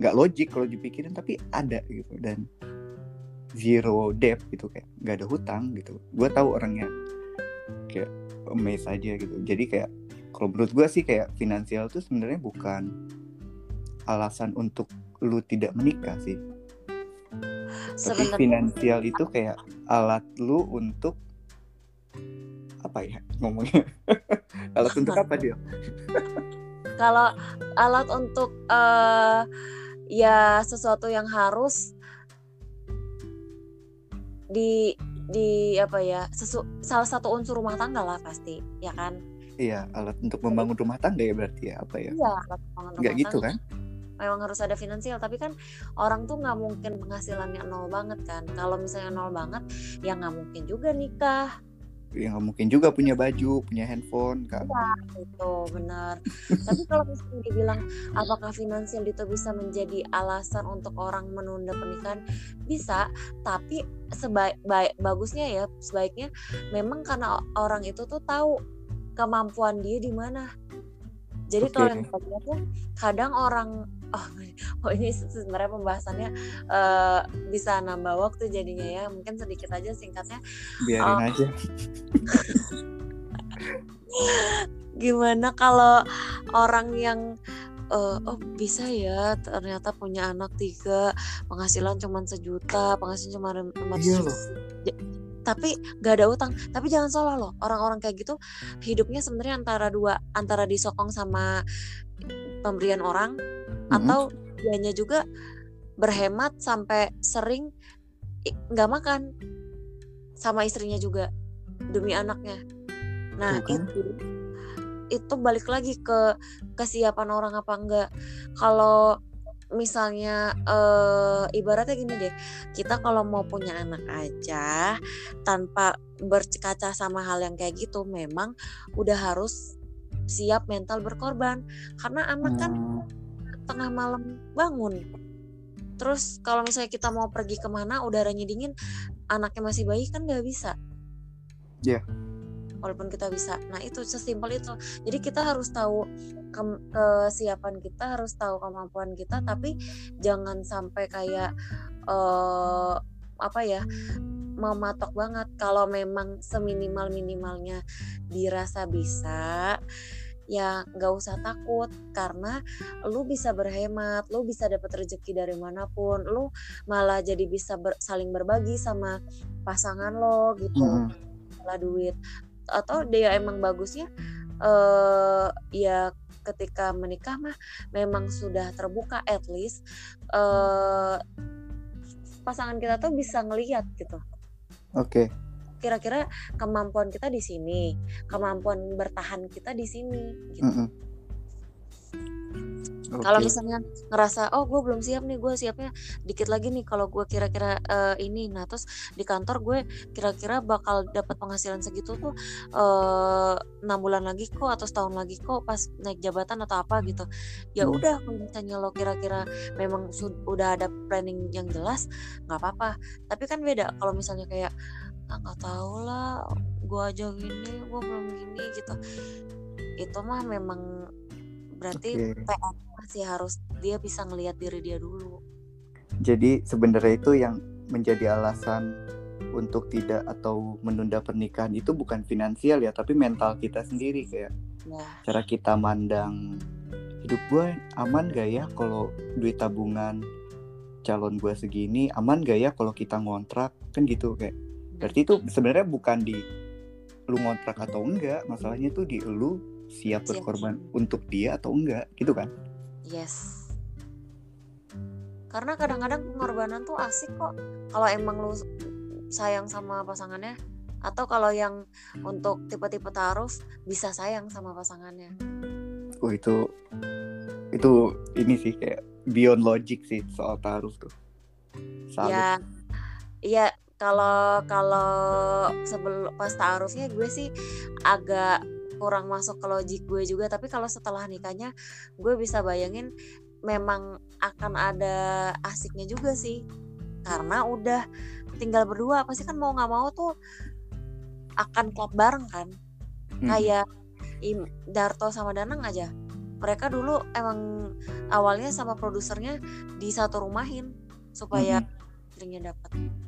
Nggak logik kalau dipikirin tapi ada gitu. Dan zero debt gitu kayak. Nggak ada hutang gitu. Gue tahu orangnya kayak amazed aja gitu. Jadi kayak kalau menurut gue sih kayak finansial tuh sebenarnya bukan alasan untuk lu tidak menikah sih. Tapi finansial itu kayak alat lu untuk apa ya ngomongnya? Alat untuk apa dia kalau alat untuk eh ya sesuatu yang harus di di apa ya sesu, salah satu unsur rumah tangga lah pasti ya kan? Iya alat untuk membangun rumah tangga ya berarti ya apa ya? Iya alat pengembangan nggak rumah gitu tangga. kan? Memang harus ada finansial tapi kan orang tuh nggak mungkin penghasilannya nol banget kan. Kalau misalnya nol banget ya nggak mungkin juga nikah ya nggak mungkin juga punya baju punya handphone kan? Itu benar. Tapi kalau misalnya dibilang apakah finansial itu bisa menjadi alasan untuk orang menunda pernikahan? Bisa tapi sebaik baik bagusnya ya sebaiknya memang karena orang itu tuh tahu kemampuan dia di mana. Jadi kalau Oke. yang tuh kadang orang oh, oh ini sebenarnya pembahasannya eh, bisa nambah waktu jadinya ya. Mungkin sedikit aja singkatnya. Biarin Oh. aja. Gimana kalau orang yang eh, oh bisa ya ternyata punya anak tiga penghasilan cuma sejuta penghasilan cuma lima Iya loh. Ja- tapi gak ada utang. Tapi jangan salah loh orang-orang kayak gitu hidupnya sebenarnya antara dua antara disokong sama pemberian orang Mm-mm. atau dianya juga berhemat sampai sering nggak makan sama istrinya juga demi anaknya nah Tuh kan. itu itu balik lagi ke kesiapan orang apa enggak kalau misalnya eh, ibaratnya gini deh kita kalau mau punya anak aja tanpa berkaca sama hal yang kayak gitu memang udah harus siap mental berkorban karena anak kan Hmm, tengah malam bangun. Terus kalau misalnya kita mau pergi ke mana udaranya dingin, anaknya masih bayi kan nggak bisa. Iya. Walaupun kita bisa. Nah itu sesimpel itu. Jadi kita harus tahu ke- kesiapan kita, harus tahu kemampuan kita, tapi jangan sampai kayak eh apa ya mematok banget. Kalau memang seminimal minimalnya dirasa bisa, ya nggak usah takut karena lu bisa berhemat, lu bisa dapat rezeki dari mana pun, lu malah jadi bisa ber- saling berbagi sama pasangan lo gitu, mm-mm. malah duit. Atau dia emang bagusnya eh ya ketika menikah mah memang sudah terbuka at least eh pasangan kita tuh bisa ngelihat gitu. Oke kira-kira kemampuan kita di sini, kemampuan bertahan kita di sini. Gitu. mm-mm. Kalau Oke. misalnya ngerasa oh gue belum siap nih, gue siapnya dikit lagi nih. Kalau gue kira-kira eh, ini, nah terus di kantor gue kira-kira bakal dapat penghasilan segitu tuh eh, enam bulan lagi kok atau setahun lagi kok pas naik jabatan atau apa gitu. Ya Hmm. udah kalau misalnya lo kira-kira memang sud- udah ada planning yang jelas, nggak apa-apa. Tapi kan beda kalau misalnya kayak "Ah, nggak tahu lah, gue aja gini, gue belum gini gitu. Itu mah memang berarti Oke. PR masih harus dia bisa ngelihat diri dia dulu. Jadi sebenarnya itu yang menjadi alasan untuk tidak atau menunda pernikahan itu bukan finansial ya, tapi mental kita sendiri kayak Ya, cara kita mandang hidup gue aman gak ya kalau duit tabungan calon gue segini aman gak ya kalau kita ngontrak kan gitu kayak berarti itu sebenarnya bukan di lu ngontrak atau enggak masalahnya tuh di lu siap Siap. berkorban untuk dia atau enggak gitu kan Yes. Karena kadang-kadang pengorbanan tuh asik kok. Kalau emang lu sayang sama pasangannya, atau kalau yang untuk tipe-tipe taruh bisa sayang sama pasangannya. oh itu itu ini sih kayak beyond logic sih soal taruh tuh Salut. Ya, iya kalau kalau sebelum pas taarufnya gue sih agak kurang masuk ke logik gue juga. Tapi kalau setelah nikahnya, gue bisa bayangin memang akan ada asiknya juga sih. Karena udah tinggal berdua, pasti kan mau nggak mau tuh akan klub bareng kan. Hmm. Kayak Darto sama Danang aja. Mereka dulu emang awalnya sama produsernya di satu rumahin supaya istrinya dapat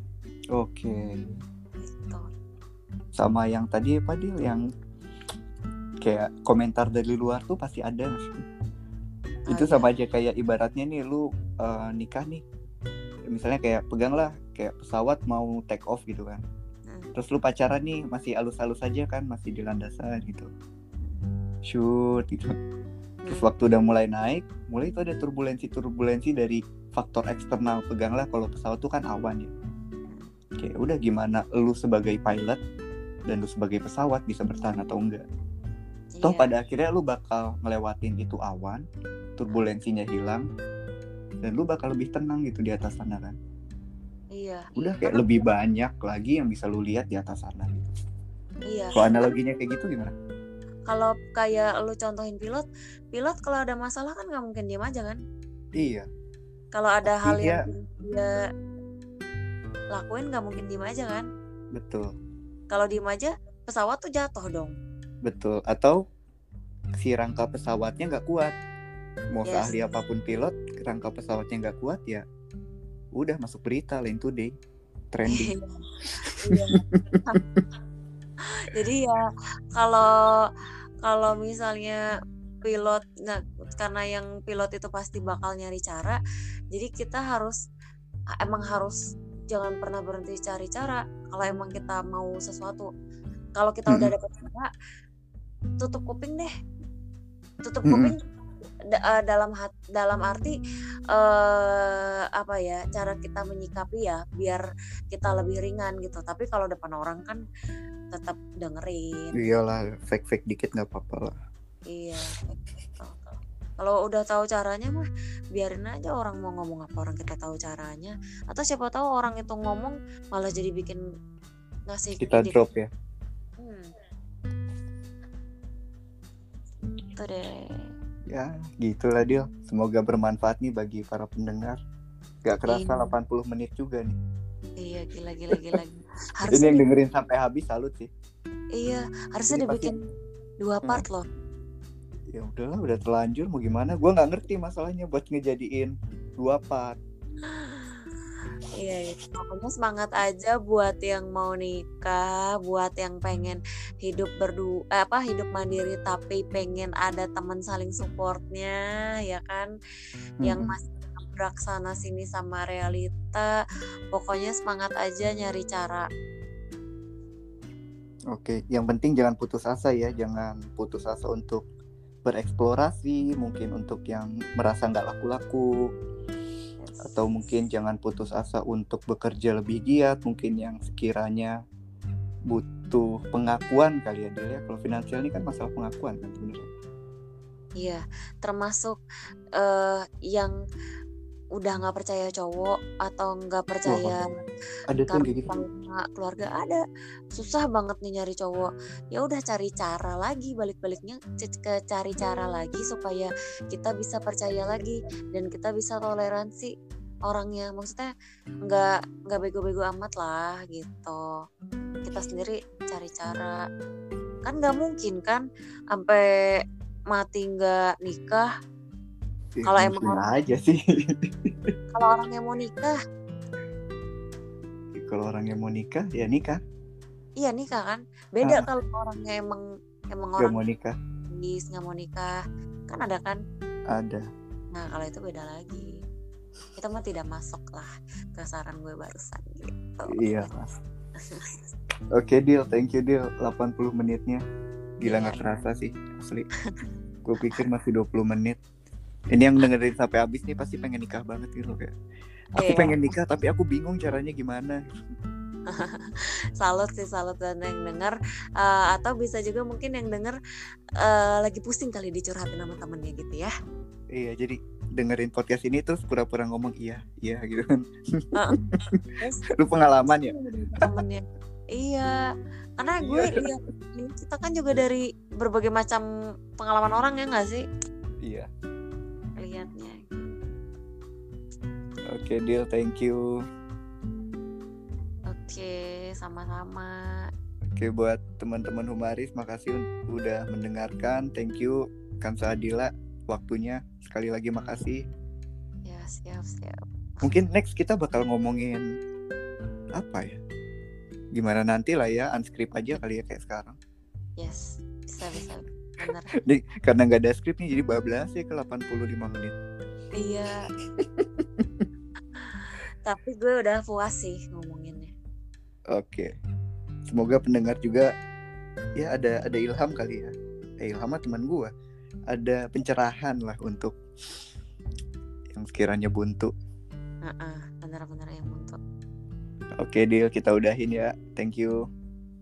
oke gitu. sama yang tadi apa Dil yang kayak komentar dari luar tuh pasti ada sih? itu Ada. sama aja kayak ibaratnya nih lu eh, nikah nih misalnya kayak peganglah kayak pesawat mau take off gitu kan Hmm. terus lu pacaran nih masih alus-alus aja kan masih di landasan gitu shoot gitu terus Hmm. waktu udah mulai naik mulai itu ada turbulensi turbulensi dari faktor eksternal peganglah kalau pesawat tuh kan awan ya kayak udah gimana lu sebagai pilot dan lu sebagai pesawat bisa bertahan atau enggak toh Iya. pada akhirnya lu bakal ngelewatin itu awan turbulensinya hilang dan lu bakal lebih tenang gitu di atas sana kan Iya, udah kayak lebih banyak lagi yang bisa lu lihat di atas sana gitu. iya. kalau analoginya kayak gitu gimana Kalau kayak lu contohin pilot, pilot kalau ada masalah kan nggak mungkin diem aja kan. iya Kalau ada hal Iya. yang dia lakuin nggak mungkin diem aja kan. betul Kalau diem aja pesawat tuh jatuh dong. betul atau si rangka pesawatnya nggak kuat mau Yes. seahli apa pun pilot rangka pesawatnya nggak kuat ya udah masuk berita lain today trending Iya. Jadi ya kalau kalau misalnya pilot nggak karena yang pilot itu pasti bakal nyari cara, jadi kita harus emang harus jangan pernah berhenti cari cara kalau emang kita mau sesuatu. Kalau kita udah dapet cara, tutup kuping deh. Tutup Mm-mm. kuping da- eh, dalam hat, dalam arti eh apa ya cara kita menyikapi ya biar kita lebih ringan gitu tapi kalau depan orang kan tetap dengerin iyalah fake fake dikit nggak apa-apa lah iya. Kalau udah tahu caranya mah biarin aja orang mau ngomong apa orang kita tahu caranya. Atau siapa tahu orang itu ngomong malah jadi bikin ngasih kita drop ya. Hmm. itu deh. Ya gitulah Dil. Semoga bermanfaat nih bagi para pendengar. Gak kerasa Iya. 80 menit juga nih. Iya gila gila gila. Ini harusnya yang di- dengerin sampai habis salut sih. Iya harusnya Ini pasti- dibikin dua Hmm. part loh ya udahlah udah terlanjur mau gimana gua nggak ngerti masalahnya buat ngejadiin dua part Iya, itu. pokoknya semangat aja buat yang mau nikah, buat yang pengen hidup berdua, eh, apa hidup mandiri tapi pengen ada teman saling supportnya, ya kan? Yang Mm-mm. masih nabrak sana sini sama realita, pokoknya semangat aja nyari cara. Oke, yang penting jangan putus asa ya, jangan putus asa untuk bereksplorasi, mungkin untuk yang merasa nggak laku-laku, atau mungkin jangan putus asa untuk bekerja lebih giat, mungkin yang sekiranya butuh pengakuan kali ya ya. Kalau finansial ini kan masalah pengakuan kan sebenarnya. Iya, termasuk eh, yang udah nggak percaya cowok atau nggak percaya Ada tuh yang kayak gitu. karena keluarga ada. Susah banget nih nyari cowok. Ya udah cari cara lagi balik-baliknya ke cari cara lagi supaya kita bisa percaya lagi dan kita bisa toleransi orangnya. Maksudnya nggak nggak bego-bego amat lah gitu. Kita sendiri cari cara. Kan nggak mungkin kan sampai mati nggak nikah Ya, Kalau emang orang- aja sih. kalau orang yang mau nikah Kalau orang yang mau nikah ya nikah, iya nikah kan beda Ah. kalau orangnya emang emang orang mau nikah bis nggak mau nikah kan ada kan ada. nah kalau itu beda lagi Kita mah tidak masuk lah ke saran gue barusan gitu. Iya, Mas. Oke, deal. Thank you, deal. 80 menitnya. Gila Iya. nggak kerasa sih, asli. Gue pikir masih 20 menit. Ini yang dengerin sampai habis nih pasti pengen nikah banget gitu kayak. Aku Iya. pengen nikah tapi aku bingung caranya gimana. salut sih salut dan yang denger eh, atau bisa juga mungkin yang denger eh, lagi pusing kali dicurhatin sama temennya gitu ya Iya, jadi dengerin podcast ini terus pura-pura ngomong iya, iya gitu kan. Terus Lu pengalaman ya? temennya iya karena gue lihat kita kan juga dari berbagai macam pengalaman orang ya nggak sih Iya. Lihatnya Oke, deal. Thank you. oke sama-sama Oke, buat teman-teman humaris, makasih udah mendengarkan. Thank you, Kansa Adila, waktunya. Sekali lagi makasih. ya siap siap Mungkin next kita bakal ngomongin apa ya? Gimana nanti lah ya, unscript aja kali ya kayak sekarang. yes bisa bisa bener Jadi, karena nggak ada script nih, jadi bablas ya ke 85 menit. iya tapi gue udah puas sih ngomonginnya Oke. Semoga pendengar juga ya ada ada ilham kali ya. Eh, ilham mah teman gua. Ada pencerahan lah untuk yang sekiranya buntu. Heeh, bener-bener yang untuk Oke, deal kita udahin ya. Thank you.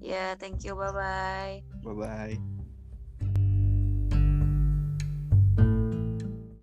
ya thank you bye bye Bye bye.